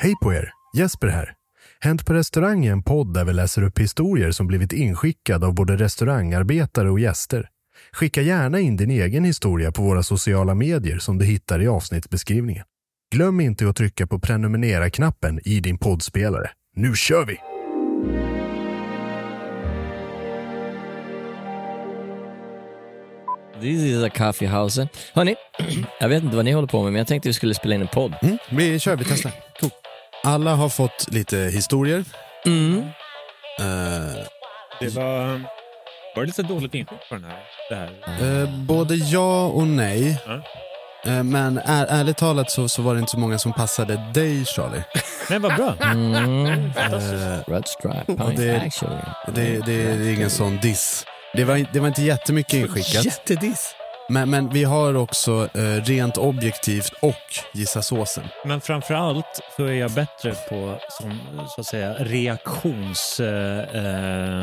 Hej på er! Jesper här. Hänt på restaurang är en podd där vi läser upp historier som blivit inskickade av både restaurangarbetare och gäster. Skicka gärna in din egen historia på våra sociala medier som du hittar i avsnittsbeskrivningen. Glöm inte att trycka på prenumerera-knappen i din poddspelare. Nu kör vi! This is a coffee house. Hörni, jag vet inte vad ni håller på med, men jag tänkte vi skulle spela in en podd. Mm, vi kör, vi testar. Cool. Alla har fått lite historier. Mm. Eh, Det var, var det lite dåligt inskick på den här? Det här? eh, både ja och nej. Eh, men är, ärligt talat så, så var det inte så många som passade dig, Charlie. Men vad bra. Mm. Red stripe, Och det- actually. det, det är ingen sån diss. Det var, det var inte jättemycket inskickat. Jättediss. Men, men vi har också eh, rent objektivt och gissa såsen. Men framför allt så är jag bättre på som, så att säga, reaktions... Eh,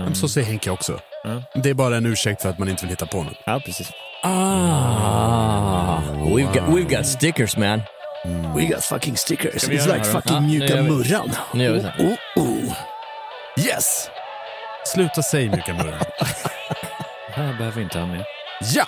eh, Så säger Henke också. Ja. Det är bara en ursäkt för att man inte vill hitta på något. Ja, precis. Ah, we've got, we've got stickers man. We got fucking stickers. It's like fucking Ja, mjuka murran. Nu gör vi så. Oh, oh, oh. Yes! Sluta säga mjuka murran. Det här behöver vi inte ha med. ja!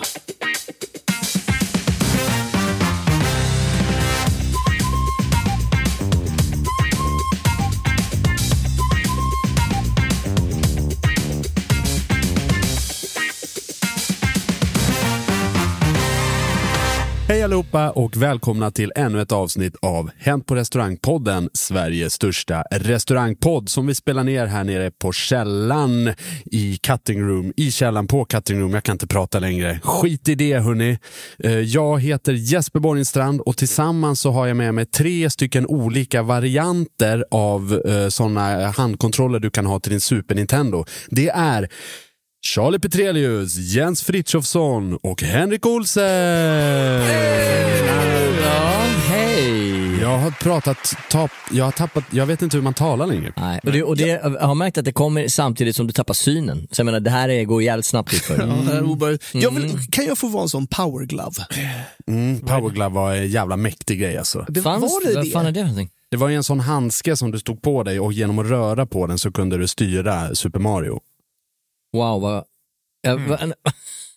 Hej allihopa och välkomna till ännu ett avsnitt av Hänt på restaurangpodden, Sveriges största restaurangpodd som vi spelar ner här nere på källan i Cutting Room, i källan på Cutting Room. Jag kan inte prata längre. Skit i det hörni. Eh, jag heter Jesper Borgenstrand och tillsammans så har jag med mig tre stycken olika varianter av eh, sådana handkontroller du kan ha till din Super Nintendo. Det är Charlie Petrelius, Jens Frithiofsson och Henrik Olsen! Ja, hej! Jag har pratat, tap, jag har tappat, jag vet inte hur man talar längre. Nej, och det, och det, jag har märkt att det kommer samtidigt som du tappar synen. Så jag menar, det här är, går jävligt snabbt obehagligt. jag vill, kan jag få vara en sån power glove? Mm, Power Glove var en jävla mäktig grej alltså. Det, Fanns, var det vad det? fan är det för någonting? Det var ju en sån handske som du stod på dig och genom att röra på den så kunde du styra Super Mario. Wow, vad... Jag, vad,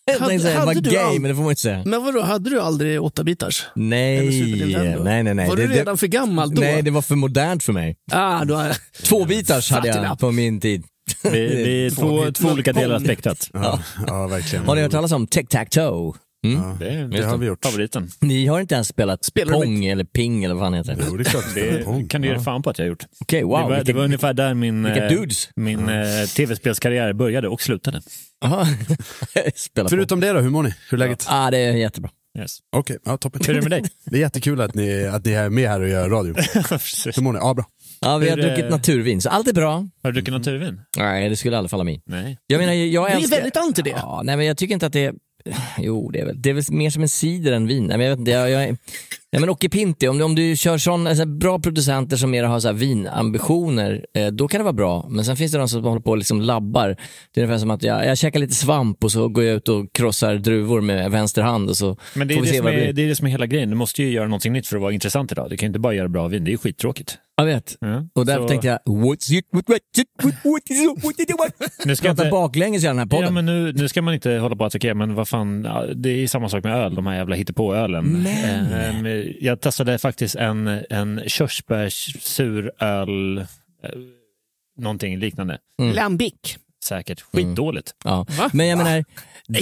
jag Hade- tänkte säga, vad du gay, all- men det får man inte säga. Men vadå, hade du aldrig 8-bitars? Eller Nej, nej, nej. nej. Var det, du redan för gammal då? Nej, det var för modernt för mig. Ah, då är... Två bitars hade jag på min tid. Vi, vi är två, två olika delar av spektrat. Ja, ja verkligen. Har ni hört talas om tic-tac-toe? Mm? Ja, Det, det har vi gjort. Favoriten. Ni har inte ens spelat Spelar pong eller ping eller vad fan heter? Jo, det är klart. Det kan du ge dig fan på att jag har gjort. Okej, wow. det, var, det var ungefär där min, eh, min eh, tv-spelskarriär började och slutade. Förutom det då, hur mår ni? Hur är läget? Ah, det är jättebra. Yes. Okej, ja, toppen. Hur är det med dig? Det är jättekul att ni, att ni är med här och gör radio. Hur mår ni? Ja, bra. Ja, vi har Hur, eh, druckit naturvin, så allt är bra. Har du druckit naturvin? Nej, det skulle aldrig falla mig. Nej. Jag menar, jag Vi är älskar... väldigt anti det. Ja, nej men jag tycker inte att det är... Jo, det är väl, det är väl mer som en cider än vin. Nej, men jag vet inte, jag, jag, nej, men Pinti, om du, om du kör sån, alltså, bra producenter som mer har så här vinambitioner, eh, då kan det vara bra. Men sen finns det de som håller på och liksom labbar. Det är ungefär som att jag, jag käkar lite svamp och så går jag ut och krossar druvor med vänster hand och så Men det är får vi det, se som vad det är, det är det som är hela grejen. Du måste ju göra någonting nytt för att vara intressant idag. Du kan ju inte bara göra bra vin. Det är ju skittråkigt. Jag vet. Ja. Och därför Så- tänkte jag, what's it, what, what, what, what is it, what is it, what? Nu ska Prata inte- baklänges i den här podden. Ja, men nu, nu ska man inte hålla på att attackera, men vad fan, ja, det är samma sak med öl, de här jävla hittepå-ölen. Men. Eh, jag testade faktiskt en, en körsbärssuröl, eh, någonting liknande. Lambic. Säkert skitdåligt. Ja. Men jag menar,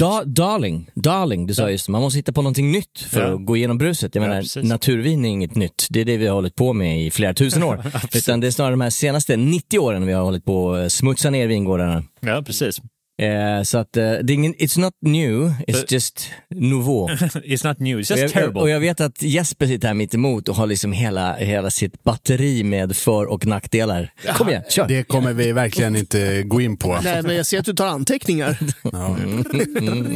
da, darling, darling, du sa just man måste hitta på någonting nytt för Ja. att gå igenom bruset. Jag Ja, menar, precis. naturvin är inget nytt. Det är det vi har hållit på med i flera tusen år. Utan det är snarare de här senaste 90 åren vi har hållit på att smutsa ner vingårdarna. Ja, precis. Eh, så att eh, det är ingen, it's not new, it's just nouveau. It's not new, it's Och just jag, terrible. och jag vet att Jesper sitter här mitt emot och har liksom hela, hela sitt batteri med för och nackdelar. Kom igen, kör! Det kommer vi verkligen inte gå in på. Nej, men jag ser att du tar anteckningar. Ja.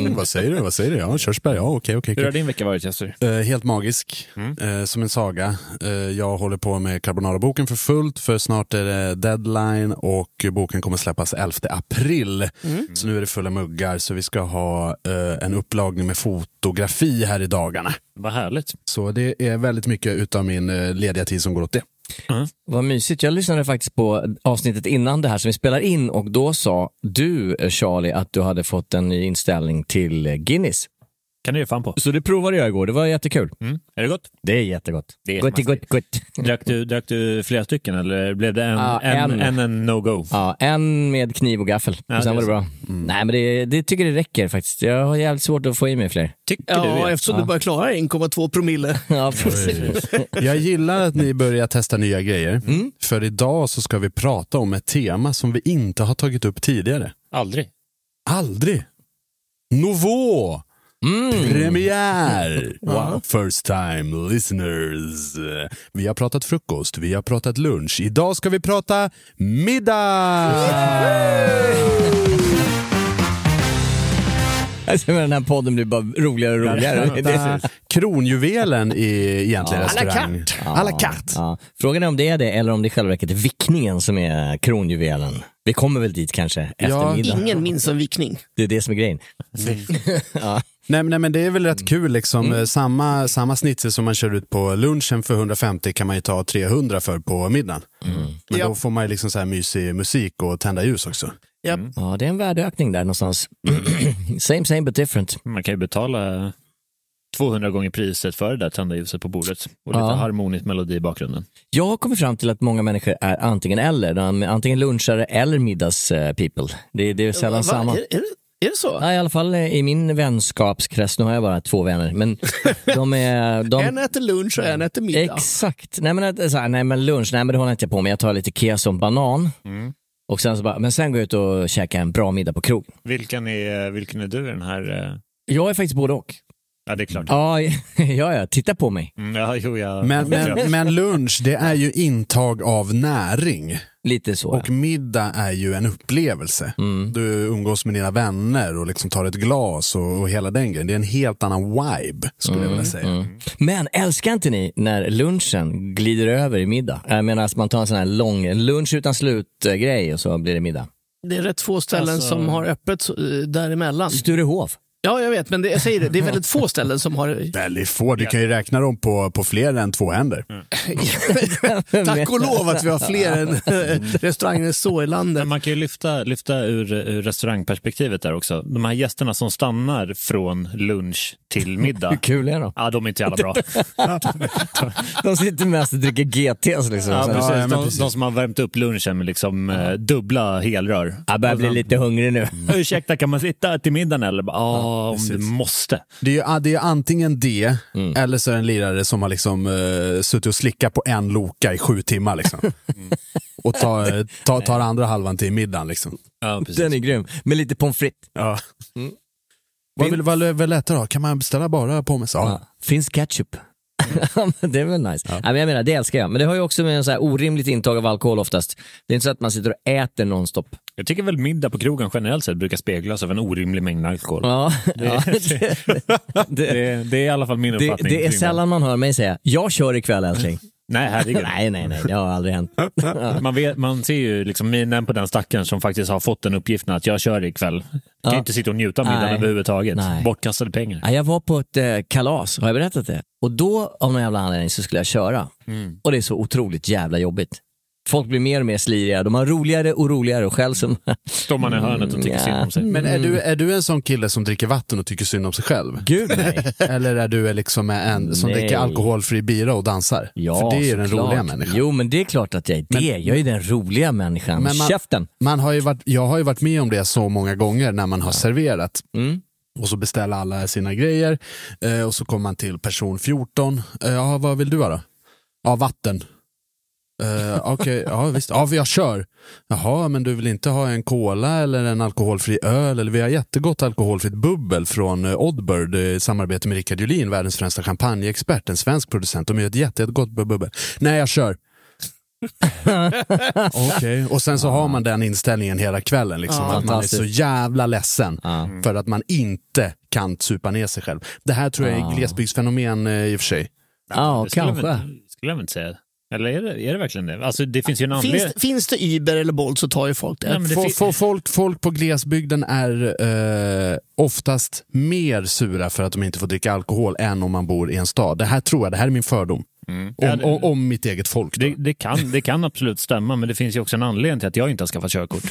Vad säger du? Vad säger du? Ja, körsbär, ja okej, okej. Hur har din vecka varit Jesper? Eh, helt magisk, eh, som en saga. Eh, jag håller på med Carbonara-boken för fullt, för snart är det deadline och boken kommer släppas 11 april. Så nu är det fulla muggar, så vi ska ha eh, en upplagning med fotografi här i dagarna. Vad härligt. Så det är väldigt mycket utav min eh, lediga tid som går åt det. Vad mysigt. Jag lyssnade faktiskt på avsnittet innan det här som vi spelar in och då sa du, eh, Charlie, att du hade fått en ny inställning till eh, Guinness. Kan du ge fan på. Så det provade jag igår. Det var jättekul. Mm. Är det gott? Det är jättegott. Det är Gott, gott, gott. Drack du, drack du flera stycken eller blev det en, Ja, en, en. en, en no-go? Ja, en med kniv och gaffel. Ja, och sen det var det bra. Nej, men det, det tycker det räcker faktiskt. Jag har jävligt svårt att få i mig fler. Tycker du Ja, eftersom du bara klarar 1,2 promille. Ja, precis. Jag gillar att ni börjar testa nya grejer. För idag så ska vi prata om ett tema som vi inte har tagit upp tidigare. Aldrig. Aldrig. Nouveau! Premiär! Wow. First time listeners. Vi har pratat frukost, vi har pratat lunch. Idag ska vi prata middag! Alltså, den här podden blir bara roligare och roligare. Det Kronjuvelen i egentligen la restaurang. À la carte. Ja. Frågan är om det är det eller om det i själva verket är vickningen som är kronjuvelen. Vi kommer väl dit kanske efter Ja, middag. Ingen minns en vickning. Det är det som är grejen. Nej, nej men det är väl rätt kul liksom. Eh, Samma, samma snitsel som man kör ut på lunchen för 150 kan man ju ta 300 för på middagen. Men Ja. då får man ju liksom så här mysig musik och tända ljus också. Ja. Ja, det är en värdeökning där någonstans. same same but different. Man kan ju betala 200 gånger priset för det där tända ljuset på bordet och lite Ja. harmonisk melodi i bakgrunden. Jag har kommit fram till att många människor är antingen eller. De är antingen lunchare eller middags-people. Det, det är sällan Va? samma. Är, är, det, är det så? Ja, I alla fall eh, i min vänskapskrets, nu har jag bara två vänner, men de är... De... En äter lunch och en äter middag. Exakt. Nej men, att- så här, nej men lunch, nej men det håller inte jag på med. Jag tar lite keso och banan. Mm. Och sen så bara, men sen går jag ut och käkar en bra middag på krog. Vilken är, vilken är du i den här? eh, Jag är faktiskt både och. Ja, det är klart. Ja, ja, ja, titta på mig. Mm, ja, jo, jag, Men, men, men lunch, det är ju intag av näring. Lite så. Och middag är ju en upplevelse. Mm. Du umgås med dina vänner och liksom tar ett glas och, och hela den grejen. Det är en helt annan vibe, skulle jag vilja säga. Mm. Men älskar inte ni när lunchen glider över i middag? Jag menar att man tar en sån här lång lunch utan slut-grej och så blir det middag. Det är rätt få ställen Alltså- som har öppet eh, däremellan. Sturehof. Ja, jag vet, men det, jag säger det, det är väldigt få ställen som har... Väldigt få, du kan ju räkna dem på, på fler än två händer. Tack och lov att vi har fler än restauranger så i landet. Men man kan ju lyfta, lyfta ur, ur restaurangperspektivet där också. De här gästerna som stannar från lunch till middag. Hur kul är de? Ja, de är inte jävla bra. De sitter mest och dricker GTs liksom. Ja, Så- precis. ja, de, precis. de som har värmt upp lunchen med liksom, eh, dubbla helrör. Jag börjar bli lite hungrig nu. Ursäkta, kan man sitta till middagen eller? Ja, om du måste. Det är, ju, ah, det är antingen det, Mm. eller så är det en lirare som har liksom, uh, suttit och slickat på en loka i sju timmar. Liksom. och tar, tar, tar andra halvan till middagen. Liksom. Ja, precis. Den är grym. Med lite pommes frites. Ja. Vad vill vad är väl lättare då? Kan man beställa bara pommes? Ja. Ja. Finns ketchup? Det är väl nice. Ja. men jag menar, det älskar jag. Men det har ju också med en så här orimligt intag av alkohol oftast. Det är inte så att man sitter och äter nonstop. Jag tycker väl middag på krogen generellt sett brukar speglas av en orimlig mängd alkohol. Ja, Det, ja, det, det, det är i alla fall min uppfattning. det är sällan man hör mig säga “jag kör ikväll älskling”. Nej, herregud. nej, nej, nej, det har aldrig hänt. Man, vet, man ser ju liksom minen på den stackaren som faktiskt har fått den uppgiften att jag kör ikväll. Kan Ja. inte sitta och njuta av middagen överhuvudtaget. Nej. Bortkastade pengar. Ja, jag var på ett eh, kalas, har jag berättat det? Och då av någon jävla anledning så skulle jag köra. Och det är så otroligt jävla jobbigt. Folk blir mer och mer sliriga, de har roligare och roligare och själv som... Står man i hörnet och tycker Ja. synd om sig. Men är du, är du en sån kille som dricker vatten och tycker synd om sig själv? Gud nej. Eller är du liksom en som Nej. dricker alkoholfri bira och dansar? Ja, För det är ju den såklart. roliga människan. Jo, men det är klart att jag är det. jag är den roliga människan. Men man- Käften! Man har ju varit, jag har ju varit med om det så många gånger när man har serverat. Mm. Och så beställer alla sina grejer eh, och så kommer man till person 14. Eh, ja, vad vill du ha då? Ja, vatten. Uh, Okej, ja visst. Ja, jag kör. Jaha, men du vill inte ha en cola eller en alkoholfri öl? Eller vi har jättegott alkoholfritt bubbel från eh, Oddbird i samarbete med Rickard Julin, världens främsta champagneexpert, en svensk producent. De gör ett jätte, jättegott bubbel. Nej, jag kör. Okej, och sen så har man den inställningen hela kvällen. Liksom, att man är så jävla ledsen Ja. för att man inte kan supa ner sig själv. Det här tror jag är Ja. glesbygdsfenomen eh, i och för sig. Ja, Det kanske. väl- skulle jag inte säga. Eller är det, är det verkligen det? Alltså det finns ju en anledning. Finns, finns det Uber eller Bolt så tar ju folk det. Nej, men det fin- få- folk, folk på glesbygden är eh, oftast mer sura för att de inte får dricka alkohol än om man bor i en stad. Det här tror jag, det här är min fördom. Om, Ja, det- om, om mitt eget folk. Det, det, kan, det kan absolut stämma, men det finns ju också en anledning till att jag inte har skaffat körkort.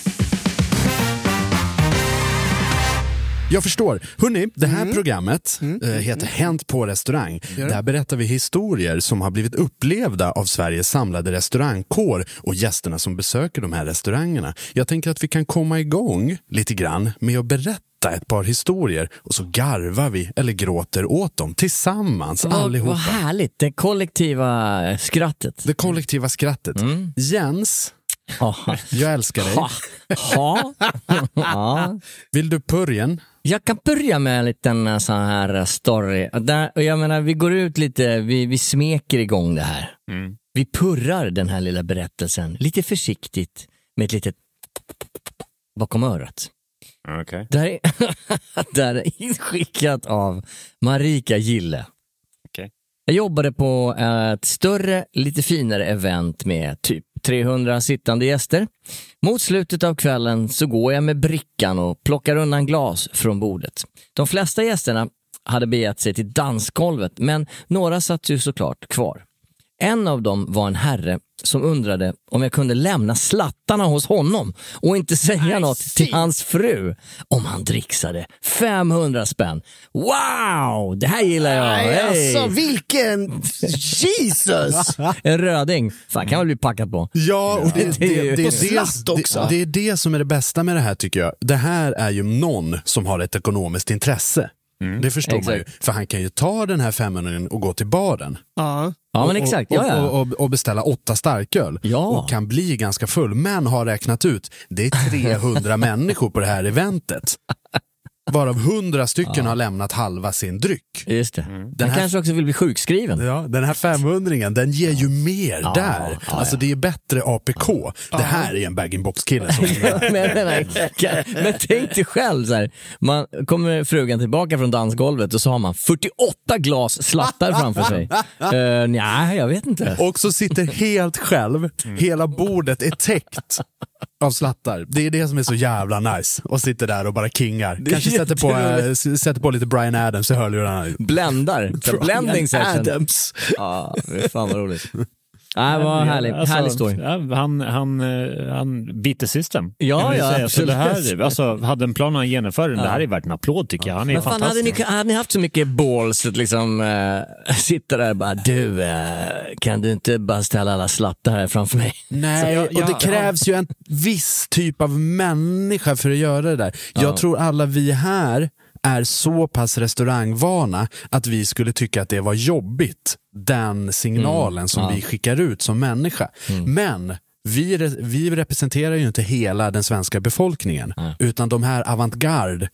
Jag förstår. Hörni, det här Mm. programmet eh, heter Hänt på restaurang. Där berättar vi historier som har blivit upplevda av Sveriges samlade restaurangkår och gästerna som besöker de här restaurangerna. Jag tänker att vi kan komma igång lite grann med att berätta ett par historier och så garvar vi eller gråter åt dem tillsammans Vad, allihopa. vad härligt, det kollektiva skrattet. Det kollektiva skrattet. Jens, Ja. Jag älskar dig. Ha. Ha. Ja. Vill du purjen? Jag kan börja med en liten eh, sån här eh, story. Där, jag menar, vi går ut lite, vi, vi smeker igång det här. Vi purrar den här lilla berättelsen lite försiktigt med ett litet bakom örat. Okay. Där är, där är inskickat av Marika Gille. Okej. Jag jobbade på ett större, lite finare event med typ 300 sittande gäster. Mot slutet av kvällen så går jag med brickan och plockar undan glas från bordet. De flesta gästerna hade begett sig till dansgolvet, men några satt ju såklart kvar. En av dem var en herre som undrade om jag kunde lämna slattarna hos honom och inte säga något till hans fru om han dricksade 500 spänn. Wow, det här gillar jag! Hey! alltså vilken... Jesus! En röding. Fan, kan väl bli packad på. Ja, och det, Det är det, det, På det, också. det, det är det som är det bästa med det här tycker jag. Det här är ju någon som har ett ekonomiskt intresse. Det förstår man ju. Exakt. För han kan ju ta den här 500 och gå till baren. Ja. Ja, men och, exakt. Ja, ja. och, och, och beställa åtta starköl. Ja. Och kan bli ganska full. Men har räknat ut, det är 300 människor på det här eventet. Varav 100 stycken har lämnat halva sin dryck. Just det. Den Han här- kanske också vill bli sjukskriven. Ja, den här 500 den ger ju mer där. ja, alltså det är bättre APK. Det här är en bag-in-box-kille men, menar, men tänk dig själv, så här, man kommer frugan tillbaka från dansgolvet och så har man 48 glas slattar framför sig. Uh, nej, jag vet inte. Och så sitter helt själv, hela bordet är täckt av slattar. Det är det som är så jävla nice. Och sitter där och bara kingar. Kanske sätter på, eh, sätter på lite Brian Adams i hörlurarna. Bländar. Blending session. Adams. Ja, fy fan vad roligt. Nej, vad härlig, Alltså, härlig story. ja, Han, han, eh, han beat the system. Ja, ja, säga. Så det absolut. här, alltså, hade en plan att genomföra den, det här är värt en applåd tycker jag. Han är Men fan, hade fantastisk. ni, hade ni haft så mycket balls att liksom äh, sitta där och bara du, äh, kan du inte bara ställa alla slattar här framför mig? Nej, jag- och det jag- krävs ju en viss typ av människa för att göra det där. Jag tror alla vi här är så pass restaurangvana att vi skulle tycka att det var jobbigt, den signalen som vi skickar ut som människa. Men vi, vi representerar ju inte hela den svenska befolkningen, utan de här avantgarde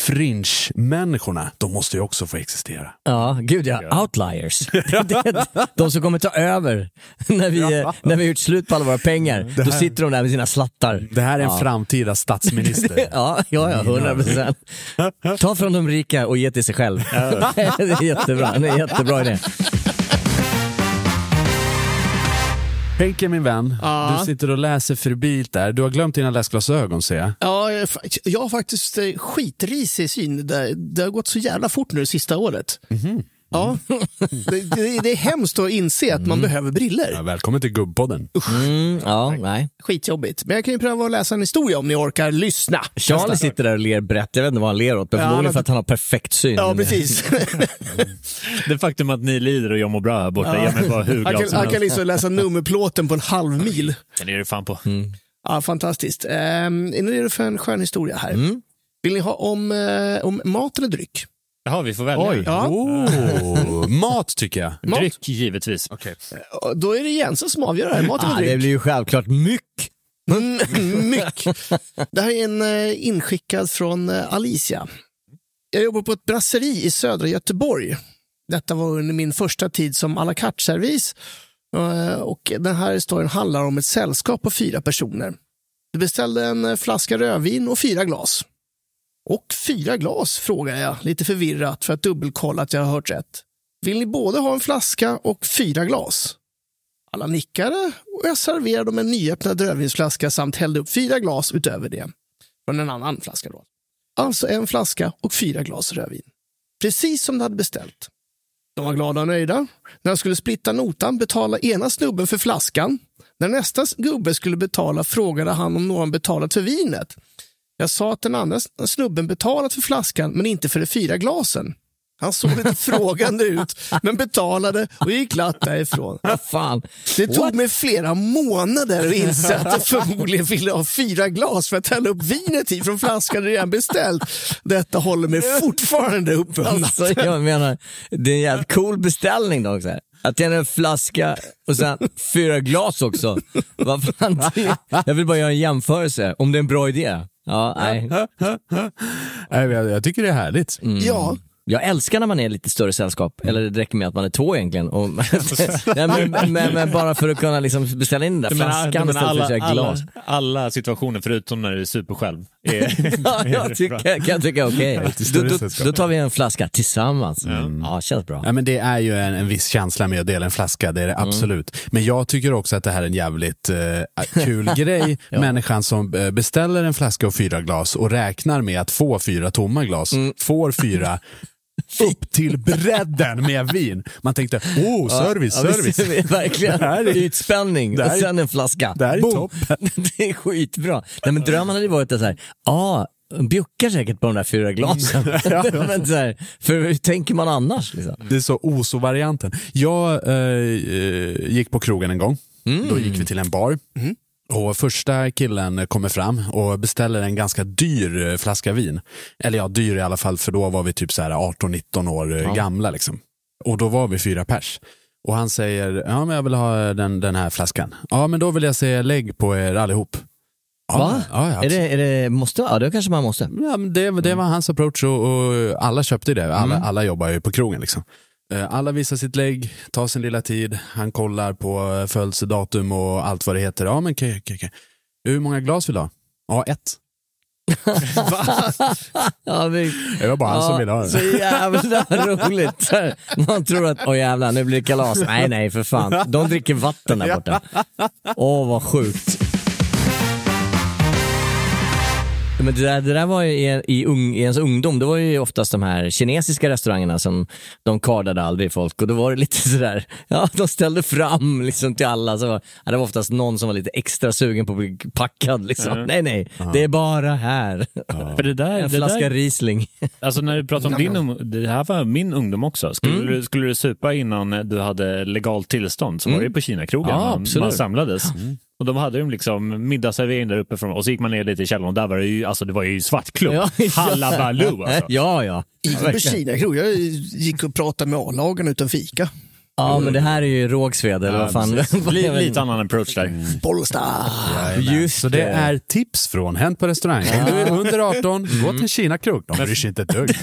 fringe-människorna, de måste ju också få existera. Ja, gud ja. Outliers. De som kommer ta över när vi, när vi har gjort slut på alla våra pengar. Då sitter de där med sina slattar. Det här är en Ja. framtida statsminister. Ja, ja, ja, hundra procent. Ta från de rika och ge till sig själv. det är jättebra, det är jättebra idé. Henke min vän, Ja. du sitter och läser febrilt där. Du har glömt dina läsglasögon ser jag. Ja, jag, har faktiskt eh, skitrisig syn. Det, det har gått så jävla fort nu det sista året. Ja, det, det, det är hemskt att inse att man behöver briller. Ja, välkommen till Gubbpodden. Mm, ja, nej. Skitjobbigt. Men jag kan ju pröva att läsa en historia om ni orkar lyssna. Charlie sitter där och ler brett. Jag vet inte vad han ler åt, men Ja, förmodligen men- för att han har perfekt syn. Ja, precis. Det faktum att ni lider och jag mår bra här borta gör mig bara hur Han glad kan, som han kan helst. liksom läsa nummerplåten på en halv mil. Det är det fan på. Ja, fantastiskt. Um, är ni redo för en skön historia här? Mm. Vill ni ha om, eh, om mat eller dryck? Jaha, vi får välja. Oj, Ja. oh, mat tycker jag. Mat. Dryck givetvis. Ja, Då är det Jensen som avgör det här. Mat eller Ah, det blir ju självklart myck. Mm, mycket. Det här är en eh, inskickad från eh, Alicia. Jag jobbar på ett brasseri i södra Göteborg. Detta var under min första tid som à la carte-servis. Eh, Och den här historien handlar om ett sällskap på fyra personer. Du beställde en flaska rödvin och fyra glas. Och fyra glas, frågar jag lite förvirrat för att dubbelkolla att jag har hört rätt. Vill ni både ha en flaska och fyra glas? Alla nickade och jag serverade dem en nyöppnad rödvinsflaska samt hällde upp fyra glas utöver det. Från en annan flaska då. Alltså en flaska och fyra glas rödvin. Precis som de hade beställt. De var glada och nöjda. När de skulle splitta notan betalade ena snubben för flaskan. När nästa gubbe skulle betala frågade han om någon betalat för vinet. Jag sa att den andra snubben betalat för flaskan men inte för de fyra glasen. Han såg lite frågande ut men betalade och gick glatt därifrån. Fan. Det tog mig flera månader att inse att jag förmodligen ville ha fyra glas för att hälla upp vinet i från flaskan jag redan beställt. Detta håller mig fortfarande uppe Alltså, jag menar, det är en jävligt cool beställning då också. Att jag har en flaska och sen fyra glas också. Vad fan, det- jag vill bara göra en jämförelse, om det är en bra idé. Ja, nej. Nej, Jag, jag tycker det är härligt. Ja, Jag älskar när man är lite större sällskap, eller det räcker med att man är två egentligen. Och, nej, men, men, men bara för att kunna liksom beställa in den där flaskan istället för alla, att köra glas. alla, alla situationer förutom när du är supersjälv. Är, Ja, jag tycker, kan jag tycka okej. Då, större då, sällskap. då tar vi en flaska tillsammans. Ja, känns bra. Ja, men det är ju en, en viss känsla med att dela en flaska, det är det absolut. Men jag tycker också att det här är en jävligt eh, kul grej. Människan som eh, beställer en flaska och fyra glas och räknar med att få fyra tomma glas, får fyra upp till bredden med vin. Man tänkte, oh, service, Ja, service. visst, verkligen. Det här är- Ytspänning det och här är- sen en flaska. det här är Boom. toppen. det är skitbra. Nej, men drömmen hade varit att så här, ja, bjuckar säkert på de där fyra glasen. men så här, för hur tänker man annars? Liksom? Det är så oso-varianten. Jag eh, eh, gick på krogen en gång. Då gick vi till en bar. Och Första killen kommer fram och beställer en ganska dyr eh, flaska vin. Eller ja, dyr i alla fall för då var vi typ så här 18-19 år eh, gamla. Liksom. Och då var vi fyra pers. Och han säger, ja men jag vill ha den, den här flaskan. Ja men då vill jag se lägg på er allihop. Ja, Va? Ja, ja, Är det, är det, måste, ja, det kanske man måste. Ja, det, det var hans approach och, och alla köpte det. Alla, Mm. alla jobbar ju på krogen. Liksom. Eh, Alla visar sitt lägg, tar sin lilla tid, han kollar på eh, födelsedatum och allt vad det heter. Ja, men okej, okej, okej. Hur många glas vill du ha? Ja, ett. Ja, vi, Det var bara han som ville ha så det. jävla roligt. Så Man tror att, åh jävlar, nu blir det kalas. Nej, nej, för fan. De dricker vatten där borta. Åh, vad sjukt. Men det, där, det där var ju i, i, ung, i ens ungdom, det var ju oftast de här kinesiska restaurangerna som de kardade aldrig folk och då var det lite sådär, ja de ställde fram liksom till alla. Så var, ja, det var oftast någon som var lite extra sugen på att bli packad liksom. Nej nej, det är bara här. För det där, En det flaska där, Riesling. alltså när du pratar om din ung, det här var min ungdom också. Skulle, Mm. du, skulle du supa innan du hade legalt tillstånd så var det på Kina-krogen Ja, man, man samlades. Och de hade de liksom middagsservering där uppe från, och så gick man ner lite i källaren och där var det ju, alltså det var ju svartklubb. Ja, Hallabaloo alltså. Ja, ja. gick på Kina-krog. Jag gick och pratade med A-lagarna utan fika. Ja, men det här är ju Rågsved, eller vad fan? Lite, lite annan approach där. Bollsta. Just Så det är tips från Hänt på restaurang. Om du är under 18, gå till en Kina-krog. De bryr sig inte ett dugg.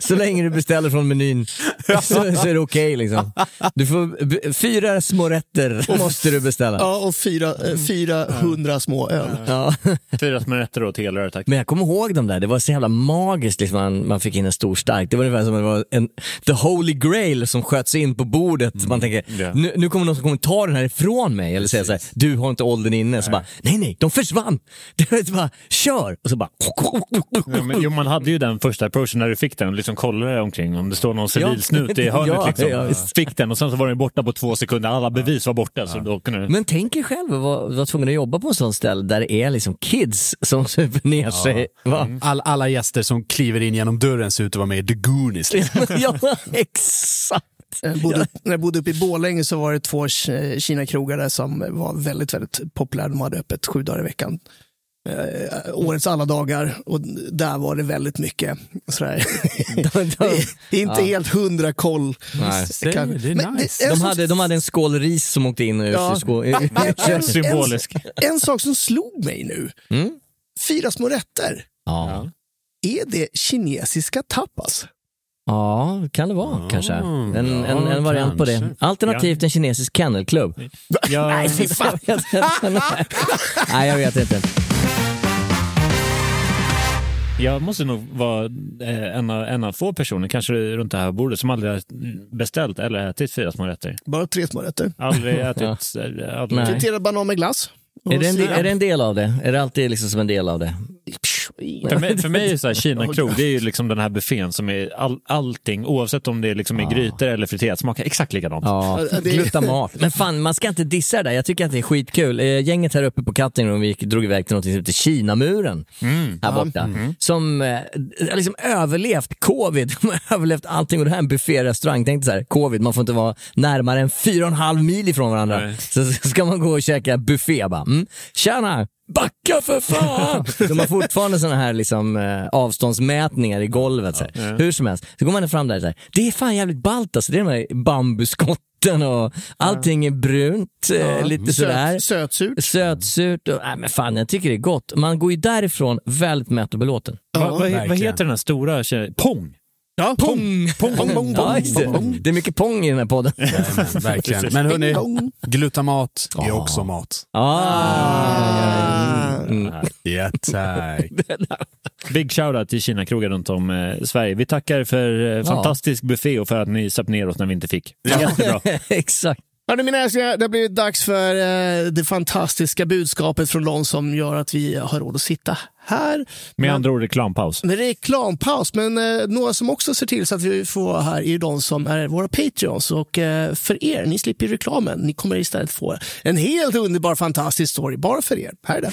Så länge du beställer från menyn så, så är det okej liksom. Du får, b- fyra små rätter måste du beställa. Ja, och fyra, eh, 400 små öl. Ja. Fyra små rätter och telrör tack. Men jag kommer ihåg de där, det var så jävla magiskt liksom, man, man fick in en stor stark. Det var ungefär som det var en the holy grail som sköts in på bordet. Man tänker, Ja. nu, nu kommer någon som kommer ta den här ifrån mig. Eller säga så här, du har inte åldern inne. Så bara, nej nej, de försvann. Det var bara, kör! Och så bara... Ja, men, jo, man hade ju den första approachen när du fick den och liksom kollade omkring om det står någon civilsnut i hörnet. Ja, liksom. ja. Fick den och sen så var den borta på två sekunder. Alla bevis var borta. Så då kunde du... Men tänk er själv att vara, vara tvungen att jobba på en sån ställe där det är liksom kids som super ner sig. Va? All, alla gäster som kliver in genom dörren ser ut att vara med i The Goonies. Liksom. ja, exakt. Jag bodde, när jag bodde uppe i Borlänge så var det två Ki- Kina-krogar där som var väldigt, väldigt populära. De hade öppet sju dagar i veckan. Eh, årets alla dagar och där var det väldigt mycket sådär. det är inte helt hundra koll. Nej. Det, Kan- det är Men nice. det- De hade, de hade en skål ris som åkte in Ja. Symbolisk. En, en sak som slog mig nu. Mm. Fyra små rätter. Ja. Är det kinesiska tapas? Ja, kan det vara kanske. En, en, en ja, variant på det. kanske. Alternativt en kinesisk kennelklubb. Ja, Nej, fy fan. Nej, jag vet inte. jag måste nog vara eh, en av, en av få personer, kanske runt det här bordet, som aldrig har beställt eller ätit fyra små rätter. Bara tre små rätter. Aldrig ätit... eh, aldrig. Nej. Friterad banan med glass. Är det, en, är det en del av det? Är det alltid liksom som en del av det? För mig, för mig är så här, Kina-krog, det är ju liksom den här buffén som är all, allting, oavsett om det är liksom i grytor eller friterat, smakar exakt likadant. Ja, Ja, glutamat. Men fan, man ska inte dissa det där. Jag tycker att det är skitkul. Eh, gänget här uppe på Katting och vi gick, drog iväg till något som heter Kinamuren. Här borta. Som eh, har liksom överlevt covid. De har överlevt allting och det här är en bufférestaurang. Tänk så här, covid, man får inte vara närmare än fyra och en halv mil ifrån varandra. Nej. Så ska man gå och käka buffé bara. Mm. Tjena! Backa för fan! De har fortfarande såna här liksom, eh, avståndsmätningar i golvet. Så här. Hur som helst, så går man fram där så här. Det är fan jävligt ballt alltså. Det är de här bambuskotten och allting är brunt, eh, lite sådär. Söt, sötsurt. Sötsurt och, nej men fan jag tycker det är gott. Man går ju därifrån väldigt mätt och belåten. Va, vad, vad verkligen. heter den här stora tjejen? Pong! Ja, pong. Pong, pong, pong, Ja, just det. det är mycket pong i den här podden. Verkligen. Men hörni, pong. glutamat är också mat. Ah. Mm. Ja, tack. Big shoutout till Kina-krogar runt om eh, Sverige. Vi tackar för eh, fantastisk buffé och för att ni söp ner oss när vi inte fick. Jättebra. Exakt. Hörni mina älsklingar, det har blivit dags för eh, det fantastiska budskapet från någon som gör att vi har råd att sitta här. Med andra ord reklampaus. Med reklampaus, men eh, några som också ser till så att vi får vara här är de som är våra Patreons. Och eh, för er, ni slipper reklamen. Ni kommer istället få en helt underbar, fantastisk story bara för er. Här är den.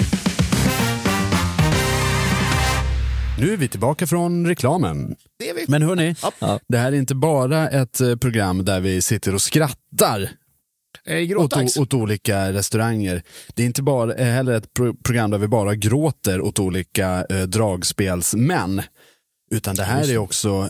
Nu är vi tillbaka från reklamen. Det är vi. Men hörni, det här är inte bara ett eh, program där vi sitter och skrattar Eh, åt, åt olika restauranger. Det är inte bara, eh, heller ett pro program där vi bara gråter åt olika eh, dragspelsmän. Utan det här är också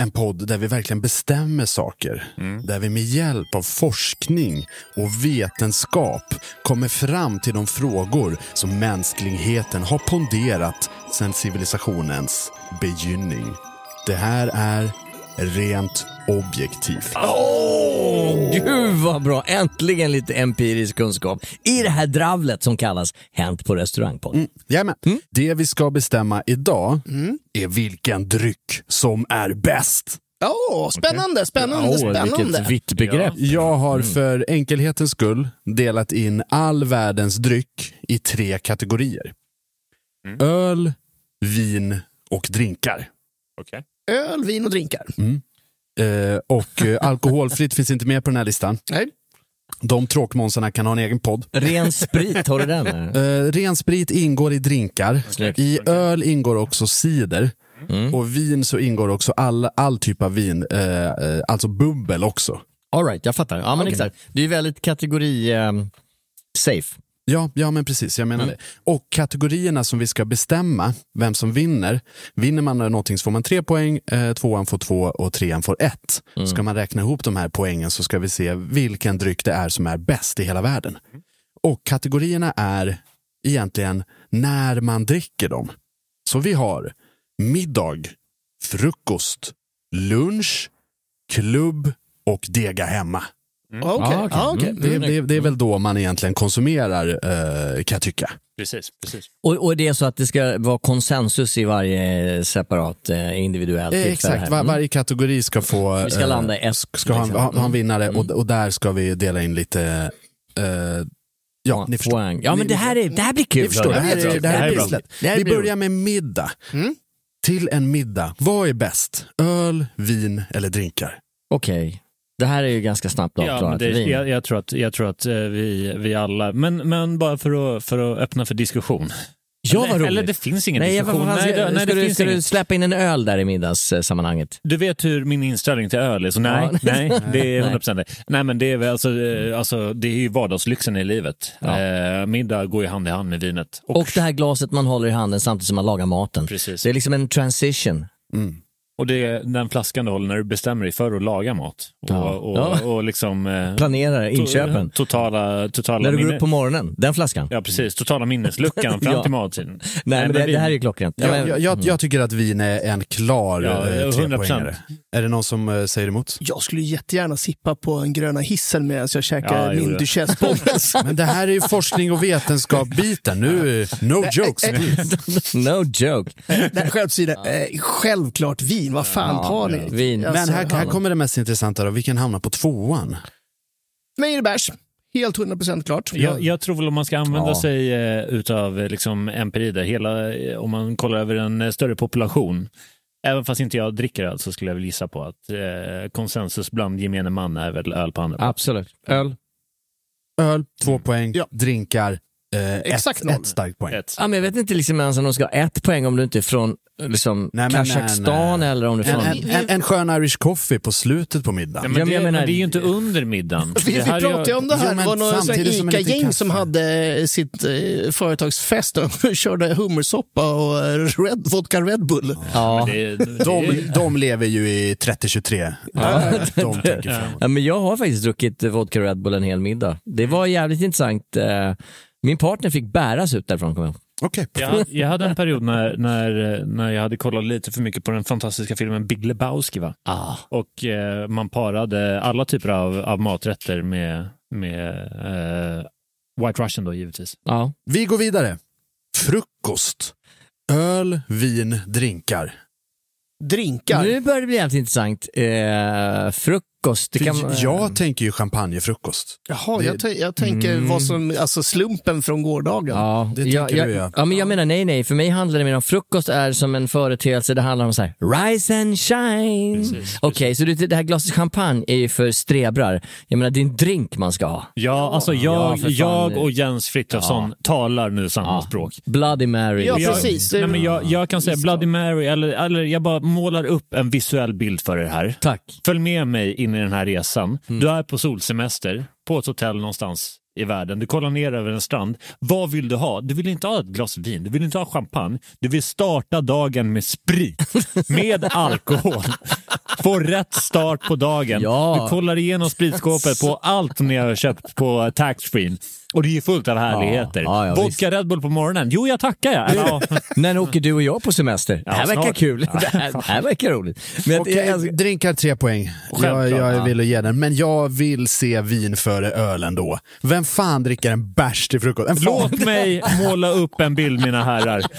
en podd där vi verkligen bestämmer saker. Där vi med hjälp av forskning och vetenskap kommer fram till de frågor som mänskligheten har ponderat sedan civilisationens begynnning. Det här är rent objektivt. Åh, gud vad bra! Äntligen lite empirisk kunskap i det här dravlet som kallas Hänt på restaurangpodden. Mm. Jajamän. Det vi ska bestämma idag är vilken dryck som är bäst. Åh, spännande, spännande, Åh, spännande. vilket vitt begrepp. Jag har för enkelhetens skull delat in all världens dryck i tre kategorier. Öl, vin och drinkar. Okej. Öl, vin och drinkar. Eh, och eh, alkoholfritt finns inte med på den här listan. Nej. De tråkmånsarna kan ha en egen podd. Ren sprit, har du den? Eh, ren sprit ingår i drinkar. Snyggt. I öl ingår också cider. Och vin så ingår också all, all typ av vin, eh, eh, alltså bubbel också. All right, jag fattar. Ja, men Okej. exakt. Det är ju väldigt kategori ehm, safe. Ja, ja men precis, jag menar det. Och kategorierna som vi ska bestämma vem som vinner. Vinner man någonting så får man tre poäng, eh, tvåan får två och trean får ett. Ska man räkna ihop de här poängen så ska vi se vilken dryck det är som är bäst i hela världen. Och kategorierna är egentligen när man dricker dem. Så vi har middag, frukost, lunch, klubb och dega hemma. Okej, Ah, okej. ja, okej. Mm. Det, det, det är väl då man egentligen konsumerar eh, kan jag tycka. Precis, precis. Och, och det är så att det ska vara konsensus i varje separat eh, individuellt Eh, exakt, var, Mm. varje kategori ska få... Vi ska eh, landa i ett, Ska ha, liksom. ha, ha en vinnare och, Mm. och där ska vi dela in lite... eh, ja, ni förstår. Poäng. Ja, men det här, är, det här blir kul. Ni förstår, det här är, det här är bra. pisslet. Det här Vi börjar med middag. Mm. Till en middag, vad är bäst? Öl, vin eller drinkar? Okej. Det här är ju ganska snabbt Ja, men avklarat. det, Vin. jag, jag tror att, jag tror att eh, vi, vi alla, men, men bara för att, för att öppna för diskussion. Ja, vad eller, roligt. eller det finns ingen Nej, diskussion. vad fan, nej, ska, det, nej, ska, det du, finns ska du ingen. släppa in en öl där i middagssammanhanget? Du vet hur min inställning till öl är, så nej, Ja. nej det är Nej. 100% det. Nej men det är väl alltså, eh, alltså, det är ju vardagslyxen i livet. Ja. Eh, middag går ju hand i hand med vinet. Och, det här glaset man håller i handen samtidigt som man lagar maten. Precis. Det är liksom en transition. Och det är den flaskan du håller när du bestämmer dig för att laga mat. Och, Ja. och, Ja. och liksom... eh, Planerar inköpen. to- Totala, totala När du går upp på morgonen, den flaskan. Ja precis, totala minnesluckan fram Ja. till mattiden. Nej, men det, vi- det här är ju klockrent. Ja, Jag, men- jag, jag, jag tycker att vin är en klar Ja, eh, 100%. trepoängare. Är det någon som eh, säger emot? Jag skulle jättegärna sippa på en gröna hissen medan jag käkar Ja, min pommes. Men det här är ju forskning och vetenskap-biten. Nu, no jokes. no joke. Nej, skämt eh, självklart vin. Vad fan har ni? Vin. Alltså, Men här, här ja. kommer det mest intressanta då. Vilken hamnar på tvåan? Bärs. Helt 100% klart. Jag, jag tror väl om man ska använda Ja. sig eh, utav eh, liksom empiri där, hela, eh, om man kollar över en eh, större population, även fast inte jag dricker öl så skulle jag väl gissa på att eh, konsensus bland gemene man är väl öl på andra. Absolut. Öl. Öl, två poäng. Ja. Drinkar, Eh, Exakt ett, noll. ett starkt poäng. Ja, men jag vet inte liksom ens om de ska ha ett poäng om du inte är från liksom, Nej, men Kazakstan nej, nej. eller om du är En, från... en, en, en skön Irish coffee på slutet på middagen. Ja, men, Ja, men det, menar- det är ju inte under middagen. Vi, vi pratade ju om det här. Jo, det var några som en ICA-gäng som hade sitt eh, företagsfest och körde hummersoppa och eh, red, vodka Red Bull. Ja. Det, det, De, de lever ju i 3023. Ja, de tänker framåt. Ja, men jag har faktiskt druckit vodka Red Bull en hel middag. Det var jävligt intressant. Eh, Min partner fick bäras ut därifrån. kommer jag ihåg. Okej. Jag, hade- jag hade en period när, när, när jag hade kollat lite för mycket på den fantastiska filmen Big Lebowski. Va? Ah. Och eh, man parade alla typer av, av maträtter med, med eh, White Russian då givetvis. Ja. Vi går vidare. Frukost. Öl, vin, drinkar. Drinkar. Nu börjar det bli jävligt intressant. Eh, frukost. Det För kan, Jag tänker ju champagnefrukost. Jaha, Det- jag, jag tänker Mm. vad som, alltså slumpen från gårdagen. Ja, Det jag, tänker jag, du, ja. ja. men jag menar nej, nej. För mig handlar det mer om frukost är som en företeelse. Det handlar om så här, rise and shine. Okej, så det, det här glaset champagne är ju för strebrar. Jag menar, det är en drink man ska ha. Ja, alltså Ja, jag, fan. jag och Jens Frithiofsson talar nu samma Ja. språk. Bloody Mary. Ja, jag, precis. Nej, men jag, jag kan säga Bloody Mary, eller, eller jag bara målar upp en visuell bild för er här. Tack. Följ med mig in i den här resan. Mm. Du är på solsemester på ett hotell någonstans i världen. Du kollar ner över en strand. Vad vill du ha? Du vill inte ha ett glas vin, du vill inte ha champagne. Du vill starta dagen med sprit, med alkohol. Få rätt start på dagen. Ja. Du kollar igenom spritskåpet på allt ni har köpt på taxfree. Och det är ju fullt av härligheter. Ja, ja, Vodka Red Bull på morgonen. Jo, jag tackar jag. Eller, ja. När åker du och jag på semester? Ja, det här verkar snart. kul. Det här, det här verkar roligt. Men jag- Okej, jag- drinkar tre poäng. Jag, jag ja. vill ge den, men jag vill se vin före ölen då. Vem fan dricker en bärs till frukost? Låt mig måla upp en bild, mina herrar.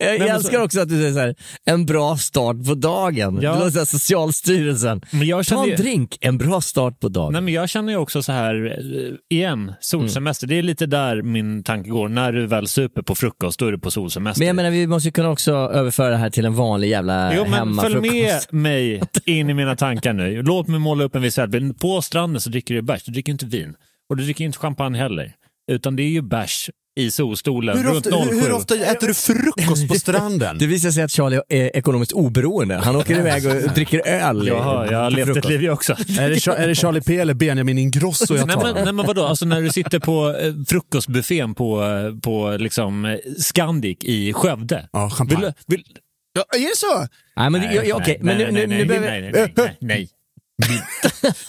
Jag, jag älskar så- också att du säger så här, en bra start på dagen. Ja. Det låter så här, Socialstyrelsen. Jag Ta känner en drink, en bra start på dagen. Nej, men jag känner ju också så här, eh, igen, solsemester. Det är lite där min tanke går. När du väl super på frukost, då är du på solsemester. Men jag menar, vi måste ju kunna också överföra det här till en vanlig jävla Jo, men följ med mig in i mina tankar nu. Låt mig måla upp en visuell bild. På stranden så dricker du bärs, du dricker inte vin. Och du dricker inte champagne heller. Utan det är ju bärs i solstolen Hur runt ofta, 07. hur, hur ofta äter du frukost på stranden? Det visar sig att Charlie är ekonomiskt oberoende. Han åker iväg och dricker öl. Jaha, jag har levt ett liv jag också. är, det, är det Charlie P eller Benjamin Ingrosso jag Nej tar? men, nej men vadå, alltså när du sitter på eh, frukostbuffén på, eh, på liksom, eh, Scandic i Skövde. Ja, champagne. Vill, vill, Ja, är det så? Nej, men, det- ja, okej, men nu, nu, nu behöver... nej, nej, nej, nej, nej.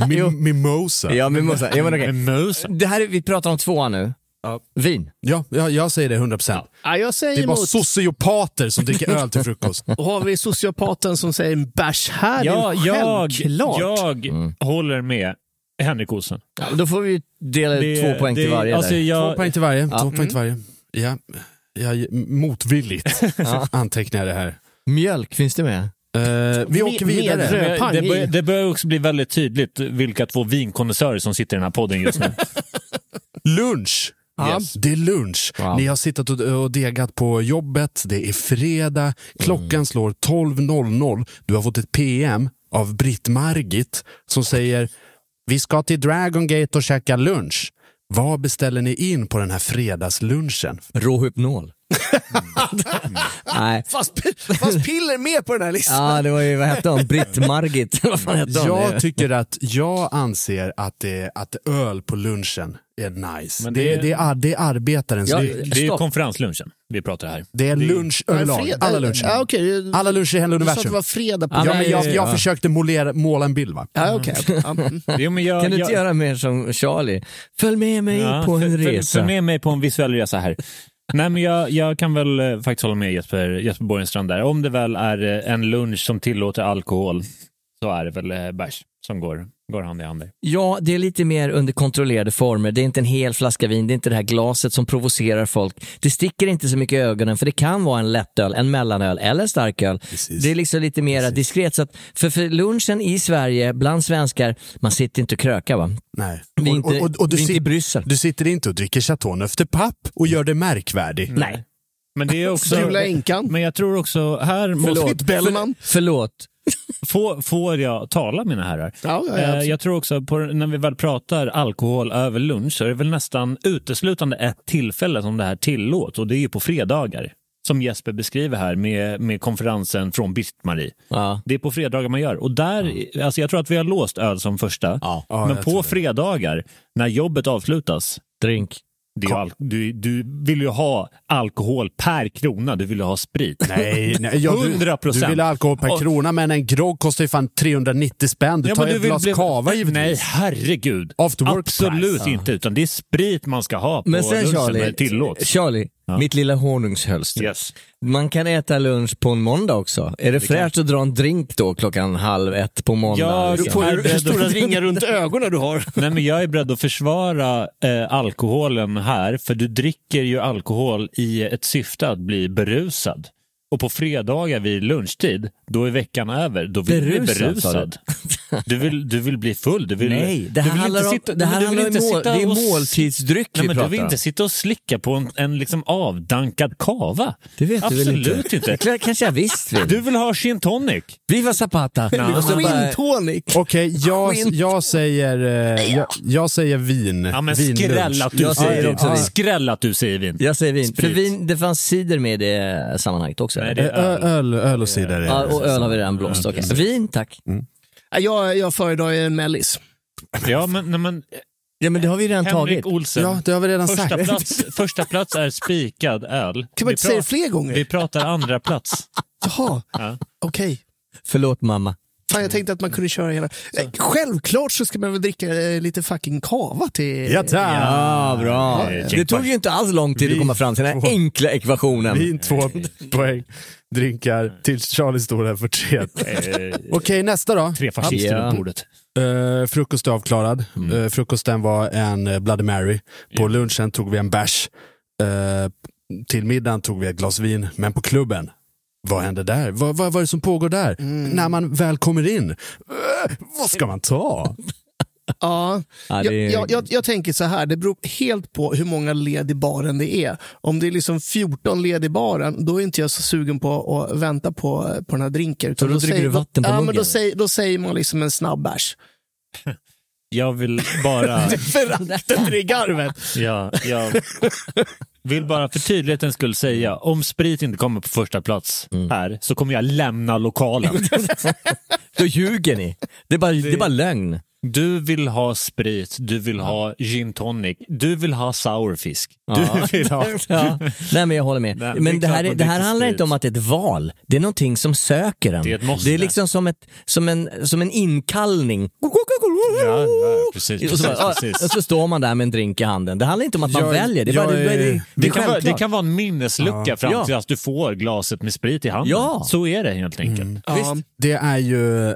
Min, mimosa. Ja, måste, ja, men okej. Mimosa. Det här är, vi pratar om tvåan nu. Vin. Ja, jag, jag säger det 100%. Ja, jag Det är bara emot. sociopater som dricker öl till frukost. Och har vi sociopaten som säger en bärs här, Ja, jag, jag Mm. håller med Henrik Olsen. Ja, då får vi dela Det- två poäng till det- varje. alltså, där. jag- Två poäng till varje. Ja. Två poäng till varje. Ja, jag, motvilligt antecknar jag det här. Mjölk, finns det med? Eh, vi åker vidare. Det, bör, det börjar också bli väldigt tydligt vilka två vinkonnässörer som sitter i den här podden just nu. Lunch. Yes. Det är lunch. Wow. Ni har suttit och, degat på jobbet, det är fredag, klockan slår 12.00. Du har fått ett PM av Britt Margit som säger vi ska till Dragon Gate och käka lunch. Vad beställer ni in på den här fredagslunchen? Råhypnol. Nej. Fast, fast piller med på den här listan. Ja, det var ju, vad hette hon? Britt-Margit? vad fan hette hon? Jag tycker att, jag anser att, det, att öl på lunchen är nice. Men det, det- det, det, är, det är arbetarens Ja. Det är ju konferenslunchen vi pratar här. Det är lunch överlag. Alla luncher. Ja, okej. Alla luncher i hela Du sa att det universum. var fredag på Ja, Ja, men- jag, jag ja. försökte målera, måla en bild va? Ja. Ja, mm. Jo, men jag, Kan du jag, inte göra mer som Charlie? Följ med mig Ja, på en följ- följ- resa. Följ med mig på en visuell resa här. Nej, men jag, jag kan väl eh, faktiskt hålla med Jesper, Jesper Borgenstrand där. Om det väl är eh, en lunch som tillåter alkohol så är det väl eh, bärs som går, går hand i hand. där. Ja, det är lite mer under kontrollerade former. Det är inte en hel flaska vin, det är inte det här glaset som provocerar folk. Det sticker inte så mycket i ögonen för det kan vara en lättöl, en mellanöl eller en starköl. Precis. Det är liksom lite mer diskret. Så att för, för lunchen i Sverige, bland svenskar, man sitter inte och krökar va? Nej. Vi är inte, du, vi är inte i Bryssel. du sitter inte och dricker Chateau efter papp och gör det märkvärdig. Nej. Men det är också... Gula änkan. Men jag tror också här måste... Förlåt, Bellman. Förlåt. Får, får jag tala mina herrar? Ja, ja, ja, Eh, absolut. jag tror också på, när vi väl pratar alkohol över lunch så är det väl nästan uteslutande ett tillfälle som det här tillåts och det är ju på fredagar. Som Jesper beskriver här med, med konferensen från Britt-Marie. Ja. Det är på fredagar man gör. Och där, alltså jag tror att vi har låst öl som första. Ja. Ja, men på fredagar, när jobbet avslutas, Drink. Det är ju al- du, du vill ju ha alkohol per krona, du vill ju ha sprit. Nej, nej ja, du, 100 du procent. vill ha alkohol per Och- krona, men en grogg kostar ju fan 390 spänn. Du Ja, tar ju du ett glas bli- cava givetvis. Nej, herregud. Absolut price. inte, utan det är sprit man ska ha på Men sen lunchen när Charlie, det tillåts. Charlie Ja. mitt lilla honungshölster. Yes. Man kan äta lunch på en måndag också. Är det, fräscht att dra en drink då klockan halv ett på måndag? Ja, liksom? du Får är du hur stora att- ringar runt ögonen du har? Nej, men jag är beredd att försvara eh, alkoholen här, för du dricker ju alkohol i ett syfte att bli berusad. Och på fredagar vid lunchtid, då är veckan över. Då vill du bli Berusad, sa du? Du vill, du vill bli full. Du vill, Nej, det du här vill handlar inte om, sitta- det här men du vill handlar om inte mål, sitta det är och- måltidsdryck Nej, vi men du pratar vill om. inte sitta och slicka på en, en liksom avdankad kava. Det vet du väl Absolut inte? inte. Det kanske jag visst vill. Du vill ha gin tonic. Viva Zapata! Bara- Gin tonic. Okej, jag, Skinn. jag, säger, eh, jag, jag säger vin. Ja, men Vinlunch. skräll att du Jag säger säger också vin. vin. Skräll att du säger vin. Jag säger vin. För vin, det fanns cider med i det sammanhanget också. Nej, det är Eh, Öl, öl och cider. Ja, och öl har vi redan blåst. Okej. Vin, tack. Ja, Jag, jag föredrar en mellis. Ja, men, nej, men Ja, men det har vi redan Henrik tagit. Olsen. Ja, det har vi redan första, sagt. plats, första plats är spikad öl. Kan Vi man inte säga det fler gånger? Vi pratar andra plats. Jaha, Ja. okej. Förlåt mamma. Fan, jag tänkte att man kunde köra hela... Eh, Självklart så ska man väl dricka eh, lite fucking kava till... Ja. Ja, bra. Det tog ju inte alls lång tid att Vi- komma fram till den här enkla ekvationen. Vin, två poäng. Drinkar till Charlie står där för tre. Eh, Okej, nästa då. tre fascister Ja. bordet. Uh, frukost är avklarad. Mm. Eh, frukosten var en uh, Bloody Mary. På lunchen tog vi en bärs. Eh, till middagen tog vi ett glas vin. Men på klubben, vad hände där? Vad, vad, vad är det som pågår där? När man väl kommer in, eh, vad ska man ta? Ja, Ja, jag, jag, jag, jag tänker så här, det beror helt på hur många led i baren det är. Om det är liksom 14 led i baren, då är inte jag så sugen på att vänta på, på den här drinken. Så då dricker säger, du vatten på ja, men muggen? då, säger, då säger man liksom en snabb bärs. Jag vill bara... Föraktet i garvet. ja, jag vill bara för tydlighetens skull säga, om sprit inte kommer på första plats här så kommer jag lämna lokalen. Då ljuger ni. Det är bara, det är bara lögn. Du vill ha sprit, du vill ha gin tonic, du vill ha sourfisk. Ja. Du vill ha... Ja. Nej men jag håller med. Nej, men det här, är, det här handlar sprit. inte om att det är ett val. Det är någonting som söker en. Det är ett måste. Det är liksom som, ett, som, en, som en inkallning. Ja, ja, precis, Och så, bara, precis, ja, precis. och så står man där med en drink i handen. Det handlar inte om att man Jag- väljer. Det är, bara, jag det, är- det, det, Det kan, vara, det kan vara en minneslucka Ja. fram Ja. till att du får glaset med sprit i handen. Ja. Så är det helt enkelt. Ja. Det är ju eh,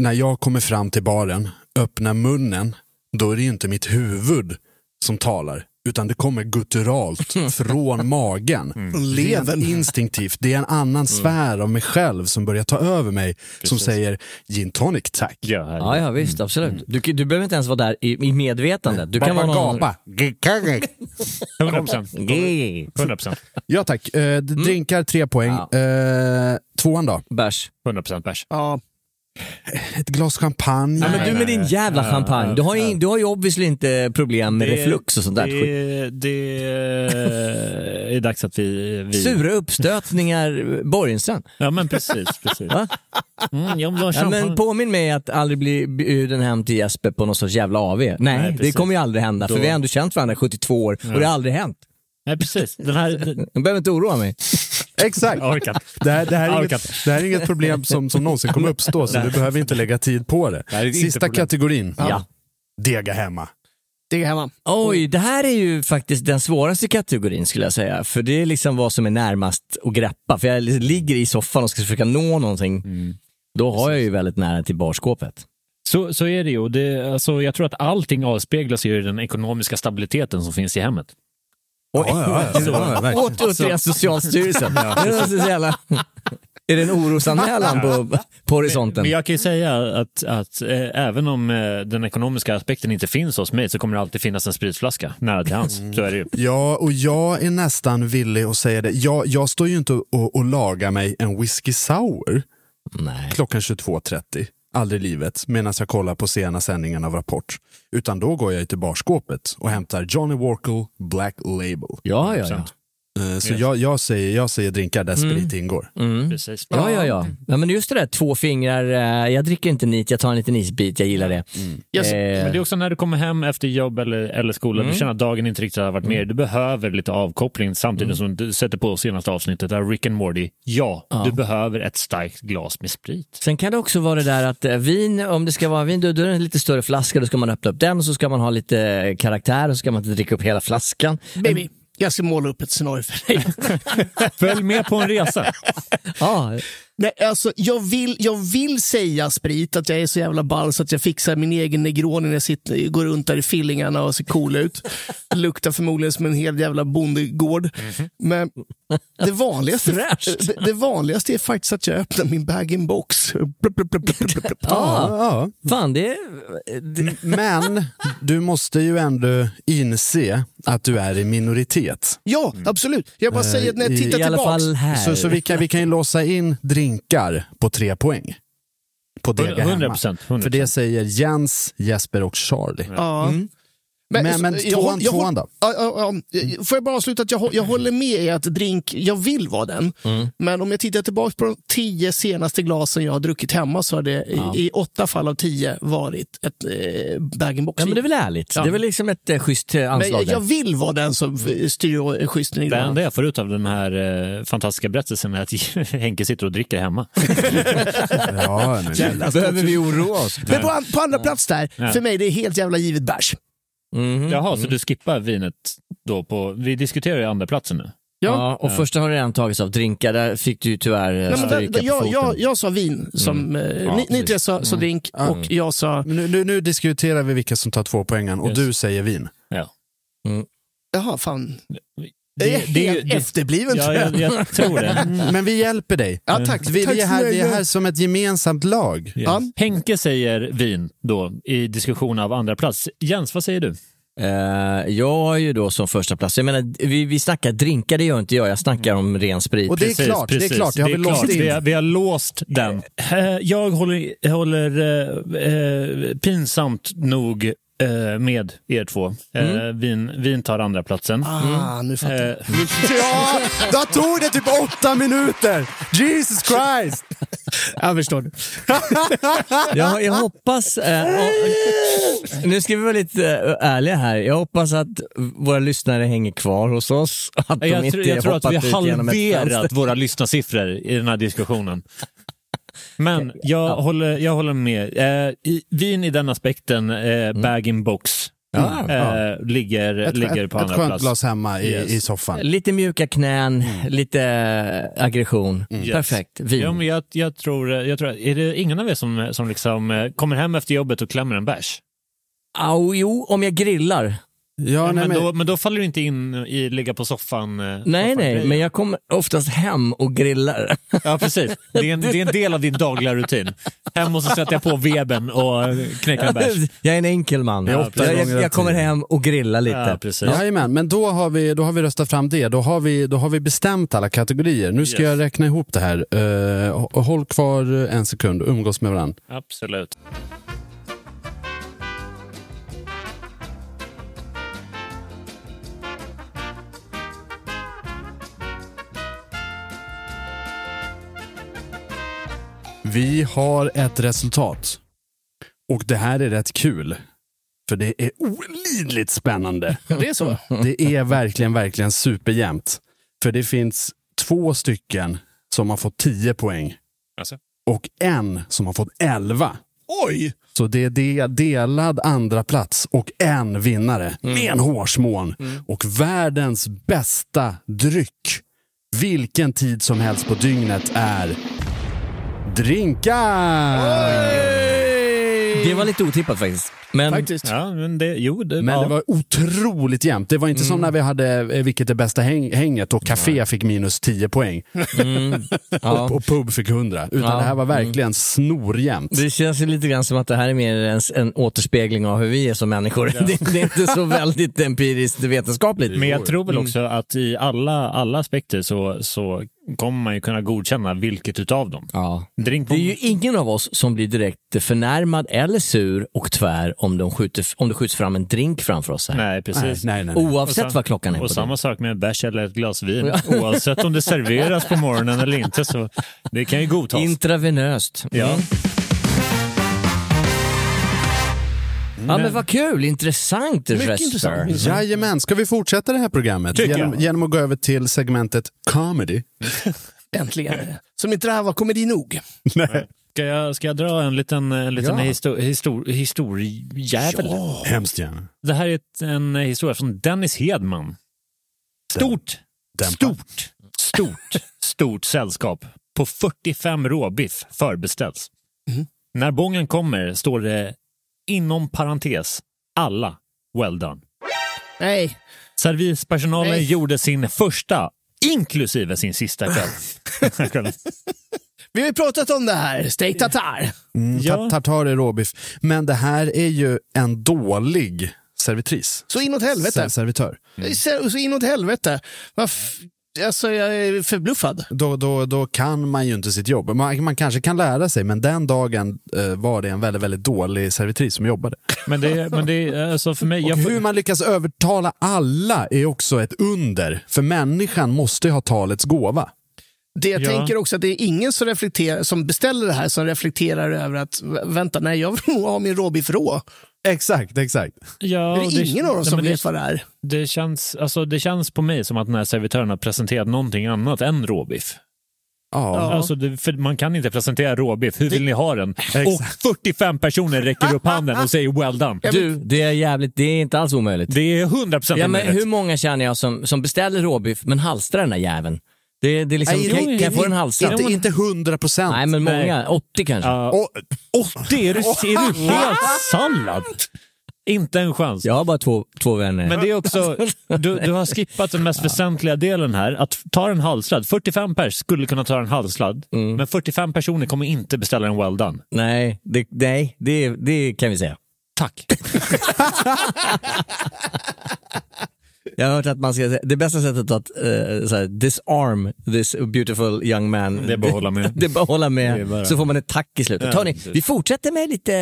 när jag kommer fram till baren, öppnar munnen, då är det ju inte mitt huvud som talar. Utan det kommer gutturalt från magen. Från Rent levern. instinktivt. Det är en annan sfär av mig själv som börjar ta över mig. Som säger gin tonic tack. Ja. Ja, ja visst, absolut. Du, du behöver inte ens vara där i, i medvetandet. Du kan Bara vara någon... gapa. 100 procent. 100 procent. Ja tack. Eh, drinkar tre poäng. Eh, tvåan då? Bärs. 100 procent bärs. Ja. Ett glas champagne. Ja, men du med din jävla Ja, champagne. Du har, ju, ja. du har ju obviously inte problem med reflux och sånt där skit. det, det är dags att vi... vi... Sura uppstötningar, Borgenstrand. Ja men precis. precis. Mm, jag vill ha Ja, men påminn mig att aldrig bli bjuden hem till Jesper på någon sorts jävla AV. Nej, Nej, det kommer ju aldrig hända för Då- vi har ändå känt varandra i 72 år och det har aldrig hänt. Nej precis. Den här... Jag behöver inte oroa mig. Exakt. Det här, det, här är inget, det här är inget problem som, som någonsin kommer uppstå, så du behöver inte lägga tid på det. Det Sista problem. kategorin. Ja. Dega hemma. Det är hemma. Oj, det här är ju faktiskt den svåraste kategorin skulle jag säga. För det är liksom vad som är närmast att greppa. För jag ligger i soffan och ska försöka nå någonting. Då har jag ju väldigt nära till barskåpet. Så, så är det ju. Och Det, alltså, jag tror att allting avspeglas i den ekonomiska stabiliteten som finns i hemmet. Oj, ja, Återigen Socialstyrelsen. Det är så jävla... Är det en orosanmälan på, på horisonten? Men jag kan ju säga att, att eh, även om eh, den ekonomiska aspekten inte finns hos mig så kommer det alltid finnas en spritflaska nära till hands. Så är det ju. Ja, och jag är nästan villig att säga det. Jag, jag står ju inte och, och lagar mig en whisky sour Nej. klockan 22.30. Aldrig i livet, medan jag kollar på sena sändningen av Rapport. Utan då går jag till barskåpet och hämtar Johnny Walker Black Label. Ja, ja, ja. Eh, Så jag, jag, säger, jag säger drinkar där Mm. sprit ingår. Mm. Precis. Ja, ja, ja. ja. Men just det där, två fingrar, eh, jag dricker inte nit, jag tar en liten isbit, jag gillar det. Yes. Eh, Men det är också när du kommer hem efter jobb eller, eller skola, Mm. du känner att dagen inte riktigt har varit med. Du behöver lite avkoppling samtidigt som du sätter på senaste avsnittet där Rick and Morty. Ja, Ja. du behöver ett starkt glas med sprit. Sen kan det också vara det där att eh, vin, om det ska vara vin, då, då är det en lite större flaska, då ska man öppna upp den och så ska man ha lite karaktär och så ska man inte dricka upp hela flaskan. Baby, jag ska måla upp ett scenario för dig. Följ med på en resa. Ja, Nej, alltså, jag, vill, jag vill säga sprit, att jag är så jävla ball så att jag fixar min egen Negroni när jag sitter, går runt där i fillingarna och ser cool ut. Luktar förmodligen som en hel jävla bondegård. Men det vanligaste, det, det vanligaste är faktiskt att jag öppnar min bag-in-box. Ja. Ja, fan det, det men du måste ju ändå inse att du är i minoritet. Ja, absolut. Jag bara Eh, säger att när jag i- tittar i alla tillbaks. fall här. Så, så vi, kan, vi kan ju låsa in drinkar på tre poäng. På Dega 100 hemma. procent. För det säger Jens, Jesper och Charlie. Ja. Men- men jag tvåan- jag tvåan då? Ja, ja, ja. Får jag bara avsluta att jag, jag håller med i att drink, jag vill vara den. Mm. Men om jag tittar tillbaka på de tio senaste glasen jag har druckit hemma så har det i, Ja. i åtta fall av tio varit ett eh, bag-in-box. Ja, men det är väl ärligt. Ja. Det är väl liksom ett eh, schysst eh, Men anslag jag, där. jag vill vara den som styr schyssten i Det det. enda jag får ut av den här eh, fantastiska berättelsen är att Henke sitter och dricker hemma. Ja, men, Behöver vi oroa oss? Men på, på andra plats där, Ja. för mig det är helt jävla givet bärs. Mhm. Jaha, så du skippar vinet då på... Vi diskuterar ju andra platsen nu. Ja, och första har redan tagits av drinkar, där fick du ju tyvärr eh, Nej, men där, stryka där, på jag, foten. jag, jag sa vin, som, eh, Ja, ni, ni tre sa, sa drink Mm. och jag sa, nu, nu, nu diskuterar vi vilka som tar två poängen och Yes. du säger vin. Ja. jaha fan, Det, är helt det- efterbliven Ja, tror jag. jag, jag tror det. Men vi hjälper dig. Ja, tack. Vi, tack vi, är här, vi är här som ett gemensamt lag. Ja. Henke säger vin då i diskussion av andra plats. Jens, vad säger du? Eh, jag har ju då som första plats, jag menar, vi, vi snackar drinkar, det gör inte jag, jag snackar om ren sprit. Och det är klart, det är klart, det har vi låst in. Vi har, vi har låst den. Eh, Jag håller, håller eh, pinsamt nog eh, med er två. Eh, vin, vin tar andra platsen. Ah, nu fattar jag. Eh, Ja, då tog det typ åtta minuter! Jesus Christ! Jag förstår. Jag, jag hoppas, eh, och, nu ska vi vara lite eh, ärliga här, jag hoppas att våra lyssnare hänger kvar hos oss. Att de jag, inte tror- jag tror att vi har halverat våra lyssnarsiffror i den här diskussionen. Men jag, håller, jag håller med. Eh, i, vin i den aspekten, eh, bag-in-box, Ja, ja. eh, ligger, Ett, ligger ett, på ett andra skönt plats. glas hemma i, Yes. i soffan. Lite mjuka knän, lite eh, aggression. Yes. Perfekt, vin. Ja, men jag, jag, tror, jag tror, är det ingen av er som, som liksom, eh, kommer hem efter jobbet och klämmer en bärs? Au, jo, om jag grillar. Ja, Ja, nej, men, men, då, men då faller du inte in i ligga på soffan. eh, Nej, soffan nej, men jag kommer oftast hem och grillar. Ja, precis. Det är, en, det är en del av din dagliga rutin. Hem och så sätter jag på weben och knäcker en bärs. Jag är en enkel man. Ja, jag, jag, jag kommer hem och grillar lite. Ja, precis. Jajamän, men då har, vi, då har vi röstat fram det. Då har vi, då har vi bestämt alla kategorier. Nu ska Yes. jag räkna ihop det här. Uh, håll kvar en sekund och umgås med varandra. Absolut. Vi har ett resultat. Och det här är rätt kul. För det är olidligt spännande. Det är så. Det är verkligen, verkligen superjämnt. För det finns två stycken som har fått 10 poäng Alltså. och en som har fått 11. Oj! Så det är de- delad andra plats och en vinnare med en hårsmån. Och världens bästa dryck, vilken tid som helst på dygnet, är drinkar! Det var lite otippat faktiskt. Men Faktiskt. Ja, men det, jo, det, Men ja. det var otroligt jämnt. Det var inte som när vi hade eh, Vilket är bästa häng hänget och Café fick minus 10 poäng mm, ja. och, och Pub fick 100. Utan Ja, det här var verkligen snorjämnt. Det känns ju lite grann som att det här är mer en, en återspegling av hur vi är som människor. Det, det är inte så väldigt empiriskt vetenskapligt. Men jag tror väl också att i alla, alla aspekter så, så kommer man ju kunna godkänna vilket utav dem. Ja. Drink Det är ju ingen av oss som blir direkt förnärmad eller sur och tvär om, de skjuter, om det skjuts fram en drink framför oss. Här. Nej, precis. Nej, nej, nej. Oavsett Och vad klockan är på Och samma sak med en bärs eller ett glas vin. Oavsett om det serveras på morgonen eller inte så det kan ju godtas. Intravenöst. Ja. Mm. Ja men vad kul, intressant Mycket Rester. intressant. Jajamän, ska vi fortsätta det här programmet Tycker jag. genom, genom att gå över till segmentet comedy? Äntligen. Som inte det här var komedi nog. Nej. Ska, jag, ska jag dra en liten, en liten Ja. histor, histor, historiejävel? Hemskt gärna. Det här är ett, en historia från Dennis Hedman. Stort, Dämpa. stort, stort, stort sällskap på 45 råbiff förbeställs. När bången kommer står det inom parentes alla well done. Nej. Servispersonalen Nej. gjorde sin första, inklusive sin sista kväll. Vi har ju pratat om det här, steak tartar. Mm, Ja. tar- Tartar är råbiff. Men det här är ju en dålig servitris. Så inåt helvete. Ser- Servitör. Så, så inåt helvete. Varf- Alltså, jag är förbluffad. Då, då, då kan man ju inte sitt jobb. Man, man kanske kan lära sig, men den dagen eh, var det en väldigt, väldigt dålig servitris som jobbade. Men det, men det alltså för mig... Och Jag, hur man lyckas övertala alla är också ett under. För människan måste ju ha talets gåva. Det jag Ja. tänker också att det är ingen som, reflekterar, som beställer det här som reflekterar över att vä- vänta, nej, jag vill nog ha min råbiff rå. Exakt, exakt. ja, det är ingen av dem nej, som men vet det, vad det är. det, känns, alltså, det känns på mig som att den här servitören har presenterat någonting annat än råbiff. Ja. Alltså det, för man kan inte presentera råbiff. Hur vill ni ha den? Och 45 personer räcker upp handen och säger well done. Du, det är jävligt, det är inte alls omöjligt. Det är 100% Ja, men omöjligt. hur många känner jag som, som beställer råbiff men halstrar den där jäveln? Det, det är liksom, Nej, kan, det- kan jag få den halstrad? Inte, inte 100 procent. Nej, men många. Nej. 80 kanske. Ja, Och, 80? Är du, är du helt sallad? Inte en chans. Jag har bara två, två vänner. Men det är också, du, du har skippat den mest väsentliga delen här. Att ta en halvsladd. 45 pers skulle kunna ta en halvsladd, Mm. men 45 personer kommer inte beställa en well done. Nej, det, nej det, det kan vi säga. Tack. Jag har hört att man ska säga, det bästa sättet att uh, så här, disarm this beautiful young man. Det är bara att hålla med. Det är bara att hålla med, bara- så får man ett tack i slutet. Ja, Tony, precis. vi fortsätter med lite,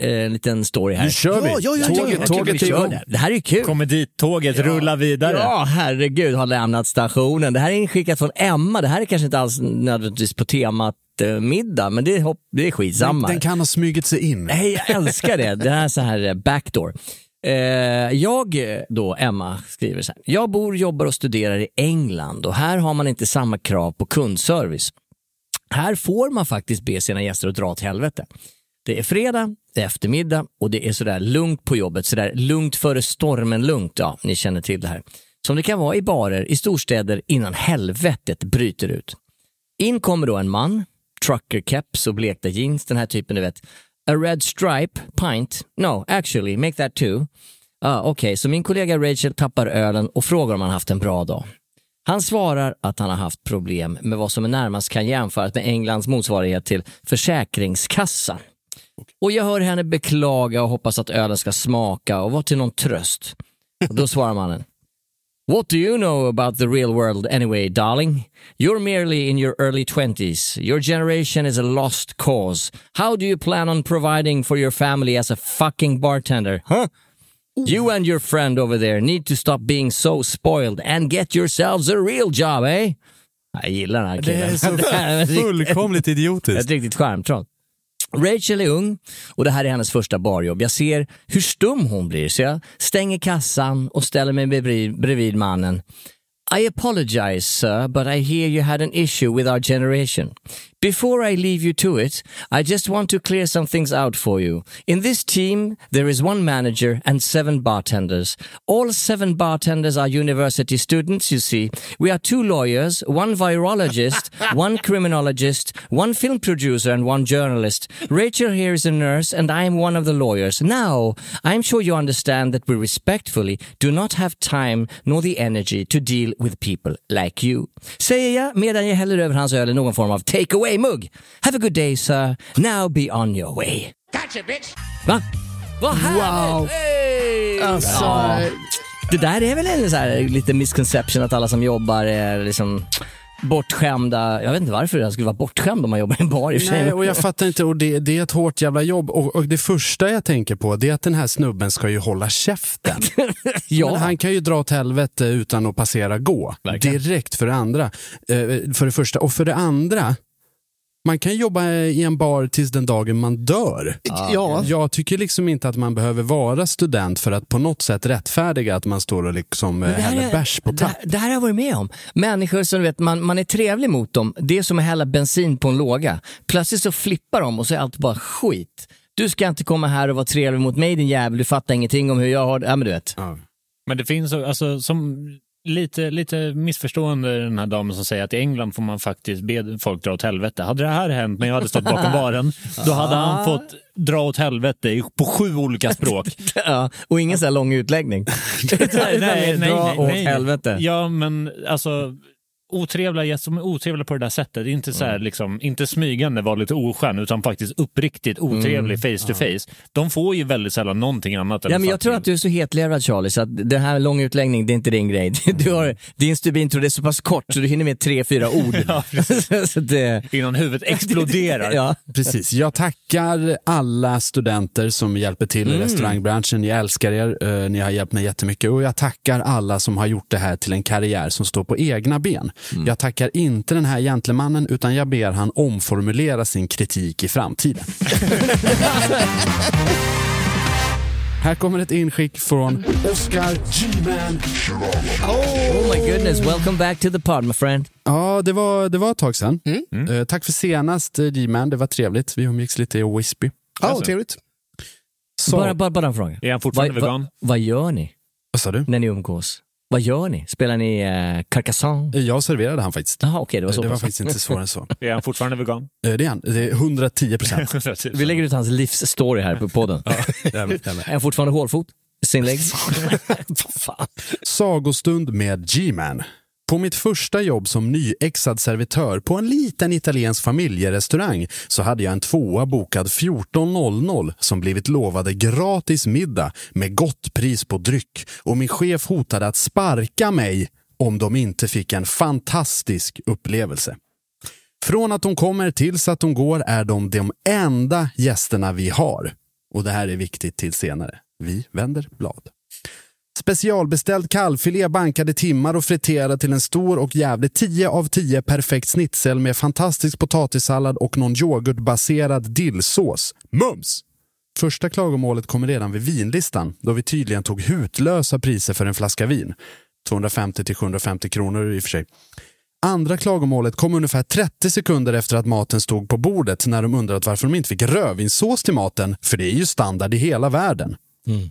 eh, en liten story här. nu kör vi. Ja, ja, ja, tåget ja, tåget vi kör det. det här är kul. Kommer dit, tåget rullar vidare. Ja, herregud, har lämnat stationen. Det här är inskickat från Emma. Det här är kanske inte alls nödvändigtvis på temat eh, middag, men det är, hopp, det är skitsamma. Den kan ha smugit sig in. Nej, jag älskar det. Det här är så här backdoor. Eh, jag eh, då, Emma, skriver så här. Jag bor, jobbar och studerar i England och här har man inte samma krav på kundservice. Här får man faktiskt be sina gäster att dra åt helvete. Det är fredag, det är eftermiddag och det är sådär lugnt på jobbet. Sådär lugnt före stormen lugnt. Ja, ni känner till det här. Som det kan vara i barer i storstäder innan helvetet bryter ut. In kommer då en man, trucker-keps och blekta jeans, den här typen du vet. A red stripe, pint. No, actually, make that two. Ah, Okej, så min kollega Rachel tappar ölen och frågar om han haft en bra dag. Han svarar att han har haft problem med vad som närmast kan jämföras med Englands motsvarighet till Försäkringskassan. Och jag hör henne beklaga och hoppas att ölen ska smaka och vara till någon tröst. Och då svarar mannen. What do you know about the real world anyway, darling? You're merely in your early 20s. Your generation is a lost cause. How do you plan on providing for your family as a fucking bartender? Huh? You and your friend over there need to stop being so spoiled and get yourselves a real job, eh? Jag gillar den här Det killen. är så är riktigt- fullkomligt idiotiskt. ett riktigt charmtroll. Rachel är ung och det här är hennes första barjobb. Jag ser hur stum hon blir så jag stänger kassan och ställer mig bredvid, bredvid mannen. I apologize sir, but I hear you had an issue with our generation. Before I leave you to it, I just want to clear some things out for you. In this team, there is one manager and seven bartenders. All seven bartenders are university students, you see. We are two lawyers, one virologist, one criminologist, one film producer, and one journalist. Rachel here is a nurse, and I am one of the lawyers. Now, I'm sure you understand that we respectfully do not have time nor the energy to deal with people like you. Säger jag medan jag häller över hans öl i någon form av take away-mugg. Have a good day, sir. Now be on your way. Gotcha, bitch! Va? Vad härligt! Wow. Hey! Alltså, Ja. Det där är väl en så här, lite misconception att alla som jobbar är liksom bortskämda, jag vet inte varför jag skulle vara bortskämd om man jobbar i en bar i och för sig. Nej, och jag fattar inte. Och det, det är ett hårt jävla jobb. Och, och det första jag tänker på det är att den här snubben ska ju hålla käften. Ja. Men han kan ju dra åt helvete utan att passera gå. Verkligen. Direkt för det andra. Eh, för det första. Och för det andra, man kan jobba i en bar tills den dagen man dör. Ja. Jag tycker liksom inte att man behöver vara student för att på något sätt rättfärdiga att man står och liksom eh, häller är- bärs på det, tapp. det här har jag varit med om. Människor som du vet, man, man är trevlig mot dem, det är som att hälla bensin på en låga. Plötsligt så flippar de och så är allt bara skit. Du ska inte komma här och vara trevlig mot mig din jävel, du fattar ingenting om hur jag har det. Ja men du vet. Men det finns alltså som lite, lite missförstående den här damen som säger att i England får man faktiskt be folk dra åt helvete. Hade det här hänt när jag hade stått bakom baren, då hade han fått dra åt helvete på sju olika språk. Ja, och ingen så här lång utläggning. nej, nej, Dra nej, åt nej. helvete. Ja, men alltså otrevliga gäster som är otrevliga på det där sättet. Inte, så här, Mm. liksom, inte smygande, var lite oskön, utan faktiskt uppriktigt otrevlig face to face. De får ju väldigt sällan någonting annat Ja, en men jag tror att du är så hetlevrad Charlie, så att den här lång utläggning, det är inte din grej. Du har, din stubintro det är så pass kort så du hinner med tre, fyra ord. så det, Innan huvudet exploderar. ja. Precis. Jag tackar alla studenter som hjälper till i Mm. restaurangbranschen. Jag älskar er. Eh, Ni har hjälpt mig jättemycket. Och jag tackar alla som har gjort det här till en karriär som står på egna ben. Mm. Jag tackar inte den här gentlemannen utan jag ber han omformulera sin kritik i framtiden. här kommer ett inskick från Oscar G-Man. Oh my goodness, welcome back to the pod my friend. Ja, det var, det var ett tag sedan. Mm. Eh, tack för senast eh, G-Man, det var trevligt. Vi umgicks lite i Whispy. Ja, trevligt. Så- Bara, bara, bara en fråga. Är han fortfarande vad, vegan? Vad, vad gör ni Vad sa du? när ni umgås? Vad gör ni? Spelar ni eh, Carcassonne? Jag serverade han faktiskt. Jaha, okej, det var så det var pass. faktiskt inte svårare än så. Är han fortfarande vegan? Eh, Det är han. Det är 110 procent. Vi lägger ut hans livsstory här på podden. Är han fortfarande hårfot? Sinlägg? Sagostund med G-Man. På mitt första jobb som nyexad servitör på en liten italiensk familjerestaurang så hade jag en tvåa bokad 14.00 som blivit lovade gratis middag med gott pris på dryck och min chef hotade att sparka mig om de inte fick en fantastisk upplevelse. Från att de kommer tills att de går är de de enda gästerna vi har. Och det här är viktigt till senare. Vi vänder blad. Specialbeställd kalvfilé bankade timmar och friterad till en stor och jävligt 10 av 10 perfekt snitsel med fantastisk potatissallad och någon yoghurtbaserad dillsås. Mums! Första klagomålet kommer redan vid vinlistan då vi tydligen tog hutlösa priser för en flaska vin. 250 till 750 kronor i och för sig. Andra klagomålet kom ungefär 30 sekunder efter att maten stod på bordet när de undrat varför de inte fick rödvinssås till maten, för det är ju standard i hela världen.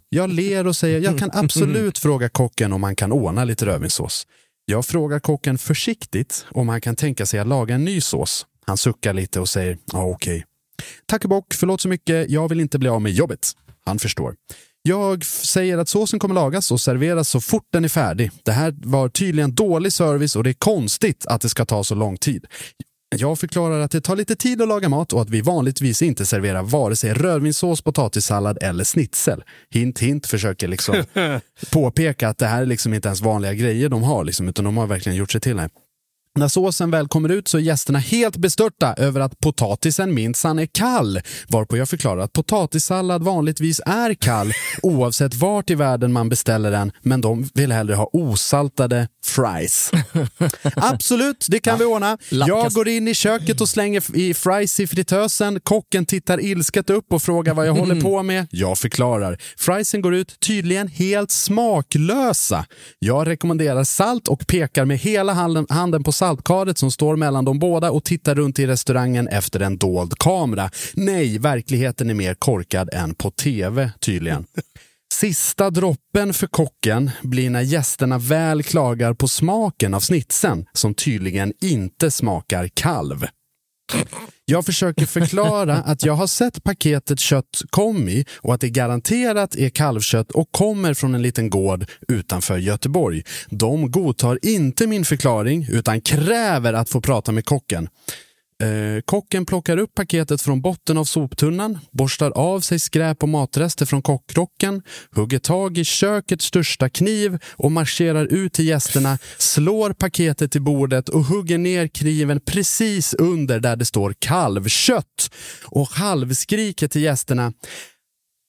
Jag ler och säger jag kan absolut fråga kocken om han kan ordna lite rödvinssås. Jag frågar kocken försiktigt om han kan tänka sig att laga en ny sås. Han suckar lite och säger ja okej. Tack och bock, förlåt så mycket, jag vill inte bli av med jobbet. Han förstår. Jag säger att såsen kommer lagas och serveras så fort den är färdig. Det här var tydligen dålig service och det är konstigt att det ska ta så lång tid. Jag förklarar att det tar lite tid att laga mat och att vi vanligtvis inte serverar vare sig rödvinssås, potatissallad eller snitsel. Hint, hint försöker liksom påpeka att det här är liksom inte ens vanliga grejer de har, liksom, utan de har verkligen gjort sig till här. När såsen väl kommer ut så är gästerna helt bestörta över att potatisen minsann är kall. Varpå jag förklarar att potatissallad vanligtvis är kall oavsett vart i världen man beställer den, men de vill hellre ha osaltade fries. Absolut, det kan vi ordna. Jag går in i köket och slänger i fries i fritösen. Kocken tittar ilsket upp och frågar vad jag håller på med. Jag förklarar. Friesen går ut, tydligen helt smaklösa. Jag rekommenderar salt och pekar med hela handen på saltkaret som står mellan de båda och tittar runt i restaurangen efter en dold kamera. Nej, verkligheten är mer korkad än på tv tydligen. Sista droppen för kocken blir när gästerna väl klagar på smaken av snitsen som tydligen inte smakar kalv. Jag försöker förklara att jag har sett paketet kött kom i och att det garanterat är kalvkött och kommer från en liten gård utanför Göteborg. De godtar inte min förklaring utan kräver att få prata med kocken. Eh, kocken plockar upp paketet från botten av soptunnan, borstar av sig skräp och matrester från kockrocken, hugger tag i kökets största kniv och marscherar ut till gästerna, slår paketet till bordet och hugger ner kniven precis under där det står kalvkött och halvskriker till gästerna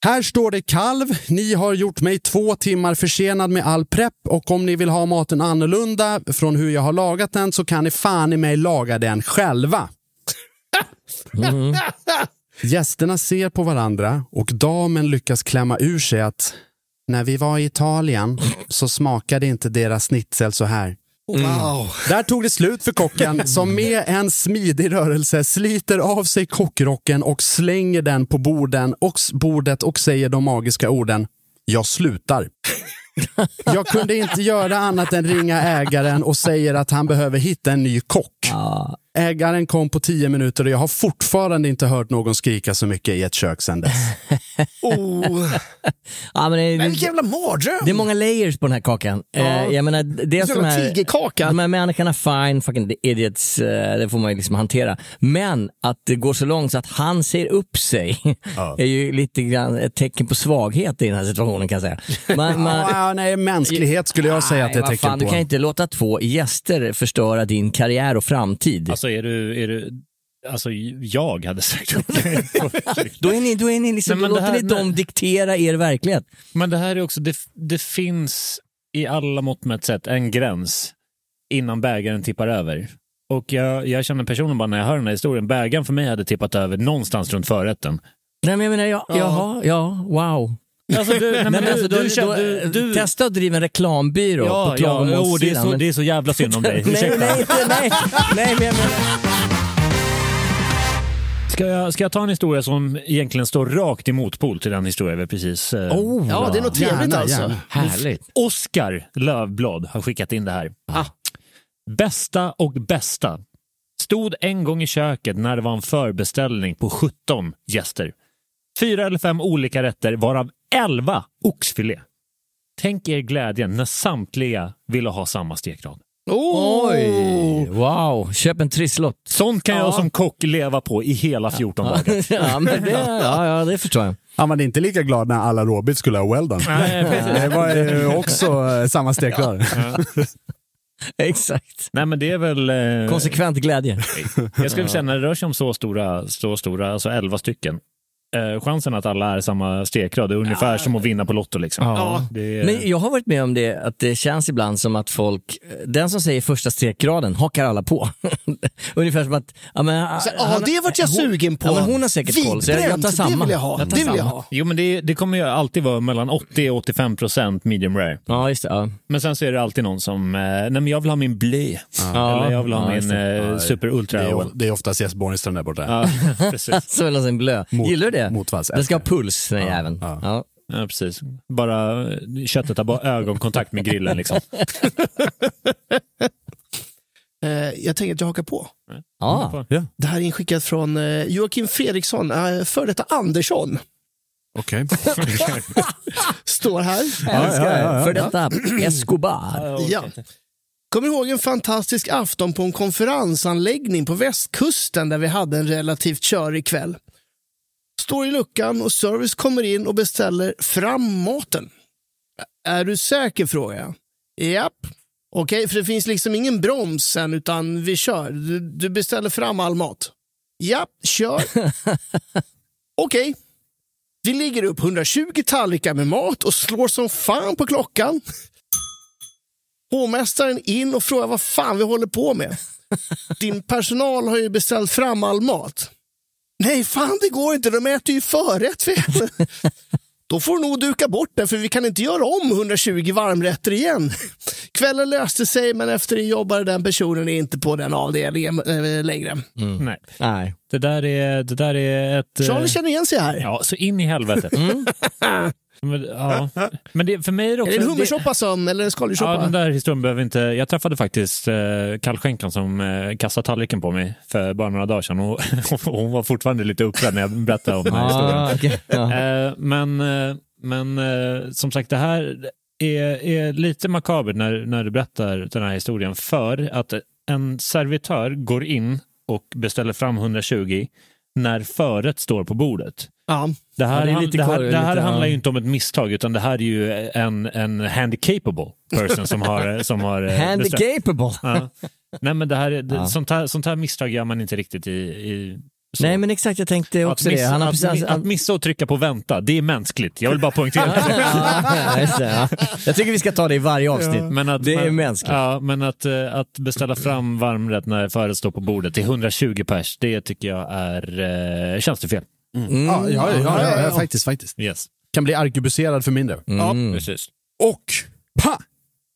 här står det kalv. Ni har gjort mig två timmar försenad med all prepp och om ni vill ha maten annorlunda från hur jag har lagat den så kan ni fan i mig laga den själva. Mm. Gästerna ser på varandra och damen lyckas klämma ur sig att när vi var i Italien så smakade inte deras schnitzel så här. Wow. Där tog det slut för kocken som med en smidig rörelse sliter av sig kockrocken och slänger den på borden och bordet och säger de magiska orden Jag slutar. Jag kunde inte göra annat än ringa ägaren och säger att han behöver hitta en ny kock. Ägaren kom på tio minuter och jag har fortfarande inte hört någon skrika så mycket i ett kök sedan dess. Oh. Ja, men det, Men vilken jävla mardröm! det är många layers på den här kakan. Eh, jag menar, dels Som de här, tigerkaka. de här människorna, fine, fucking idiots, eh, det får man ju liksom hantera. Men att det går så långt så att han ser upp sig är ju lite grann ett tecken på svaghet i den här situationen kan jag säga. Man, man, Ja, nej, mänsklighet skulle jag säga att det är vad tecken fan, på. Du kan inte låta två gäster förstöra din karriär och framtid. Alltså är du, är du, alltså jag hade sagt upp mig. då är ni, då är ni liksom, Nej, men låter här- ni dem diktera er verklighet. Men det här är också, det, det finns i alla mått mätt sätt en gräns innan bägaren tippar över. Och jag, jag känner personligen bara när jag hör den här historien, bägaren för mig hade tippat över någonstans runt förrätten. Nej men jag menar, ja, jaha, ja, wow. Alltså, du, nej, men Nej, men du, alltså, då- du, känner- då- du, du, Testa att driva en reklambyrå ja, på ja, klagomålssidan. jo, det, är så, men- det är så jävla synd om dig. nej, nej, nej, nej, men jag. Ska jag, ska jag ta en historia som egentligen står rakt emot pol till den historia vi precis... Eh, Oh, Ja, det är något trevligt Gärna, alltså. gärna. Härligt. Oskar Lövblad har skickat in det här. Bästa och bästa. Stod en gång i köket när det var en förbeställning på 17 gäster. Fyra eller fem olika rätter, varav 11 oxfilé. Tänk er glädjen när samtliga ville ha samma stekrad. Oj, wow. Köp en trisslott. Sånt kan jag som kock leva på i hela 14 dagar. ja, men det, ja, ja, det förstår jag. Han var inte lika glad när alla råbiff skulle ha well done. Nej. Det var ju också eh, samma stekrad. Exakt. Nej men det är väl... Eh, Konsekvent glädje. Jag skulle säga när det rör sig om så stora, så stora alltså 11 stycken. Eh, chansen att alla är samma stekrad är ungefär som att vinna på Lotto. Liksom. Ja. Det är, Men jag har varit med om det, att det känns ibland som att folk, den som säger första stekraden hakar alla på. Ungefär som att, ja men... Så, ja, det vart jag sugen på. Ja, men hon har säkert koll, så jag, jag tar Vidbränt, samma. Det vill jag ha. tar Det vill jag ha. Jo men det, det kommer ju alltid vara mellan 80 och 85 procent medium rare. Ja, just det. Ja. Men sen så är det alltid någon som, eh, nej men jag vill ha min blö. Eller jag vill ha Ja, min det. eh, super ultra. Det är, det är oftast Jess Borgström där borta. Ja, precis. Så vill ha sin blö. Mot- Gillar du det? Motvalls Den ska ha puls, den jäveln. ja. Ja. Ja, precis. Bara eh, köttet har bara ögonkontakt med grillen liksom. Eh, jag tänker att jag hakar på. Ja. Det här är inskickat från eh, Joakim Fredriksson, uh, för detta Andersson. Okej. Står här. Älskar För detta Escobar. Ja. Kommer ihåg en fantastisk afton på en konferensanläggning på västkusten där vi hade en relativt körig kväll. Står i luckan och service kommer in och beställer fram maten. Är du säker? frågar jag. Japp. Okej, för det finns liksom ingen broms sen utan vi kör. Du, du beställer fram all mat. Japp, kör. Okej. Vi lägger upp 120 tallrikar med mat och slår som fan på klockan. Hovmästaren in och frågar vad fan vi håller på med. Din personal har ju beställt fram all mat. Nej, fan det går inte. De äter ju förrätt. du. Då får du nog duka bort det, för vi kan inte göra om 120 varmrätter igen. Kvällen löste sig, men efter det jobbade den personen inte på den avdelningen äh, längre. Nej. Nej. Det där är, det där är ett... eh, Charlie känner igen sig här. Ja, så in i helvete. Men, ja. Men det, för mig är det Är också... det en hummersoppa som, eller en skaldjurssoppa? Ja, den där historien behöver inte... Jag träffade faktiskt eh, kallskänkan som eh, kastade tallriken på mig för bara några dagar sedan och, och hon var fortfarande lite upprörd när jag berättade om den här historien. Ah, okej. Ja. Eh, men eh, men eh, som sagt, det här är, är lite makabert när, när du berättar den här historien för att en servitör går in och beställer fram 120 när förrätt står på bordet. Ja. Det här, Ja, det han- det här, det här handlar ju inte om ett misstag utan det här är ju en, en handicapable person som har, som har eh. Handicapable. Ja. Nej men det här, är- det, Ja. sånt, här, sånt här misstag gör man inte riktigt i... i. Nej men exakt, jag tänkte också att, det. missa, Han har att, precis, mi- han, att missa och trycka på vänta, det är mänskligt. Jag vill bara poängtera det. det. Jag tycker vi ska ta det i varje avsnitt. Men att, det är men- mänskligt. Ja, men att, eh, att beställa fram varmrätt när förrätt står på bordet till 120 pers, det tycker jag är eh, tjänstefel. Mm. Ja, ja, ja, ja, ja, ja. faktiskt. faktiskt. Yes. Kan bli arkebuserad för mindre. Mm. Precis. Och pa!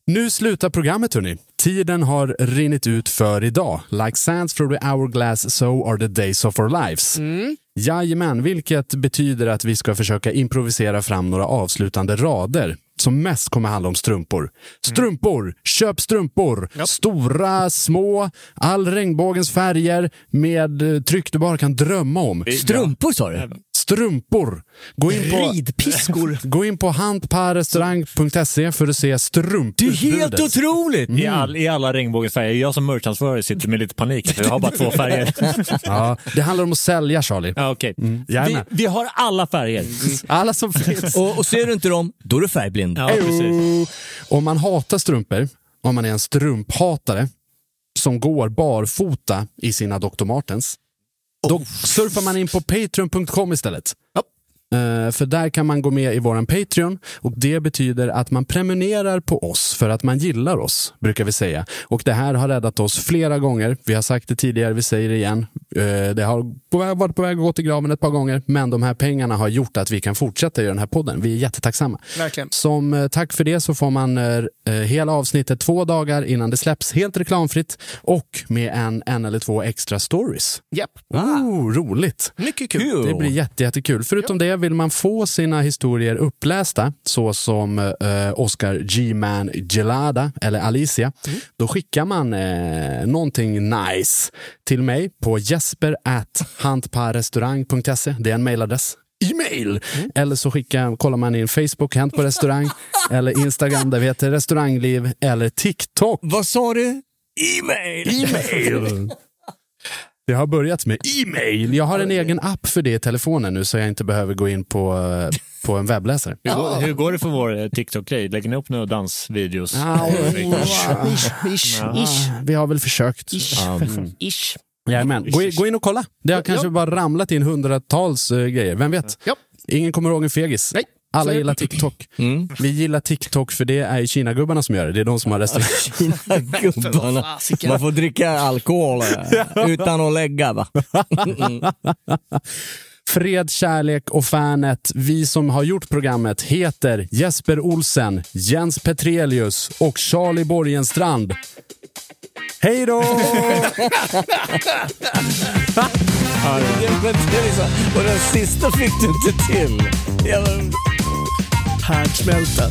Nu slutar programmet hörni. Tiden har rinnit ut för idag. Like sands through the hourglass, so are the days of our lives. Mm. Jajamän, vilket betyder att vi ska försöka improvisera fram några avslutande rader som mest kommer handla om strumpor. Strumpor! Köp strumpor! Stora, små, all regnbågens färger med eh, tryck du bara kan drömma om. Strumpor sa du? Strumpor! Gå in på, Ridpiskor. gå in på handparrestaurang.se för att se Det är strumputbudet. helt otroligt! I, all, I alla regnbågsfärger. Jag som merchansvarig sitter med lite panik för jag har bara två färger. Ja, det handlar om att sälja Charlie. ja, okay. vi, Jajamän. vi har alla färger. Alla som finns. Och, och ser du inte dem, då är du färgblind. Ja. Om man hatar strumpor, om man är en strumphatare som går barfota i sina Dr. Martens, då surfar man in på patreon.com istället. Eh, för där kan man gå med i våran Patreon och det betyder att man prenumererar på oss för att man gillar oss, brukar vi säga. Och det här har räddat oss flera gånger. Vi har sagt det tidigare, vi säger det igen. Eh, det har varit på väg att gå till graven ett par gånger, men de här pengarna har gjort att vi kan fortsätta göra den här podden. Vi är jättetacksamma. Verkligen. Som eh, tack för det så får man hela avsnittet två dagar innan det släpps, helt reklamfritt och med en, en eller två extra stories. Japp. Oh, roligt! Mycket kul. Det blir jätte, jättekul. Förutom det, vill man få sina historier upplästa, så som eh, Oscar G-Man Gelada eller Alicia, då skickar man eh, någonting nice till mig på jesper. Det är en mailadress. E-mail! Eller så skickar, kollar man in Facebook, Hänt på restaurang, eller Instagram där vi heter restaurangliv, eller TikTok. Vad sa du? E-mail! E-mail! Det har börjat med e-mail. Jag har en egen app för det i telefonen nu så jag inte behöver gå in på, eh, på en webbläsare. Hur, går, hur går det för vår eh, TikTok-grej? Lägger ni upp några dansvideos? Ja, Ish, ish, ish. Vi har väl försökt. Ish. Jajamän. Gå, in- gå in och kolla. Det har kanske bara ramlat in hundratals eh, grejer. Vem vet? Ingen kommer ihåg en fegis. Nej. Alla gillar TikTok. Mm. Vi gillar TikTok för det är ju Kina-gubbarna som gör det. Det är de som har restaurang. Gubbarna. Man får dricka alkohol eh, utan att lägga va? Fred, kärlek och fanet. Vi som har gjort programmet heter Jesper Olsen, Jens Petrelius och Charlie Borgenstrand. Hej då! Och den sista fick du inte till. Ja, men- Härdsmälta.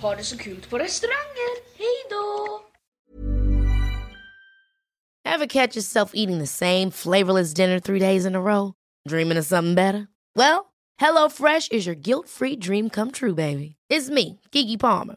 Ha det så kul på restauranger. Hej då! Ever catch yourself eating the same flavorless dinner three days in a row? Dreaming of something better? Well, HelloFresh is your guilt-free dream come true, baby. It's me, Kiki Palmer.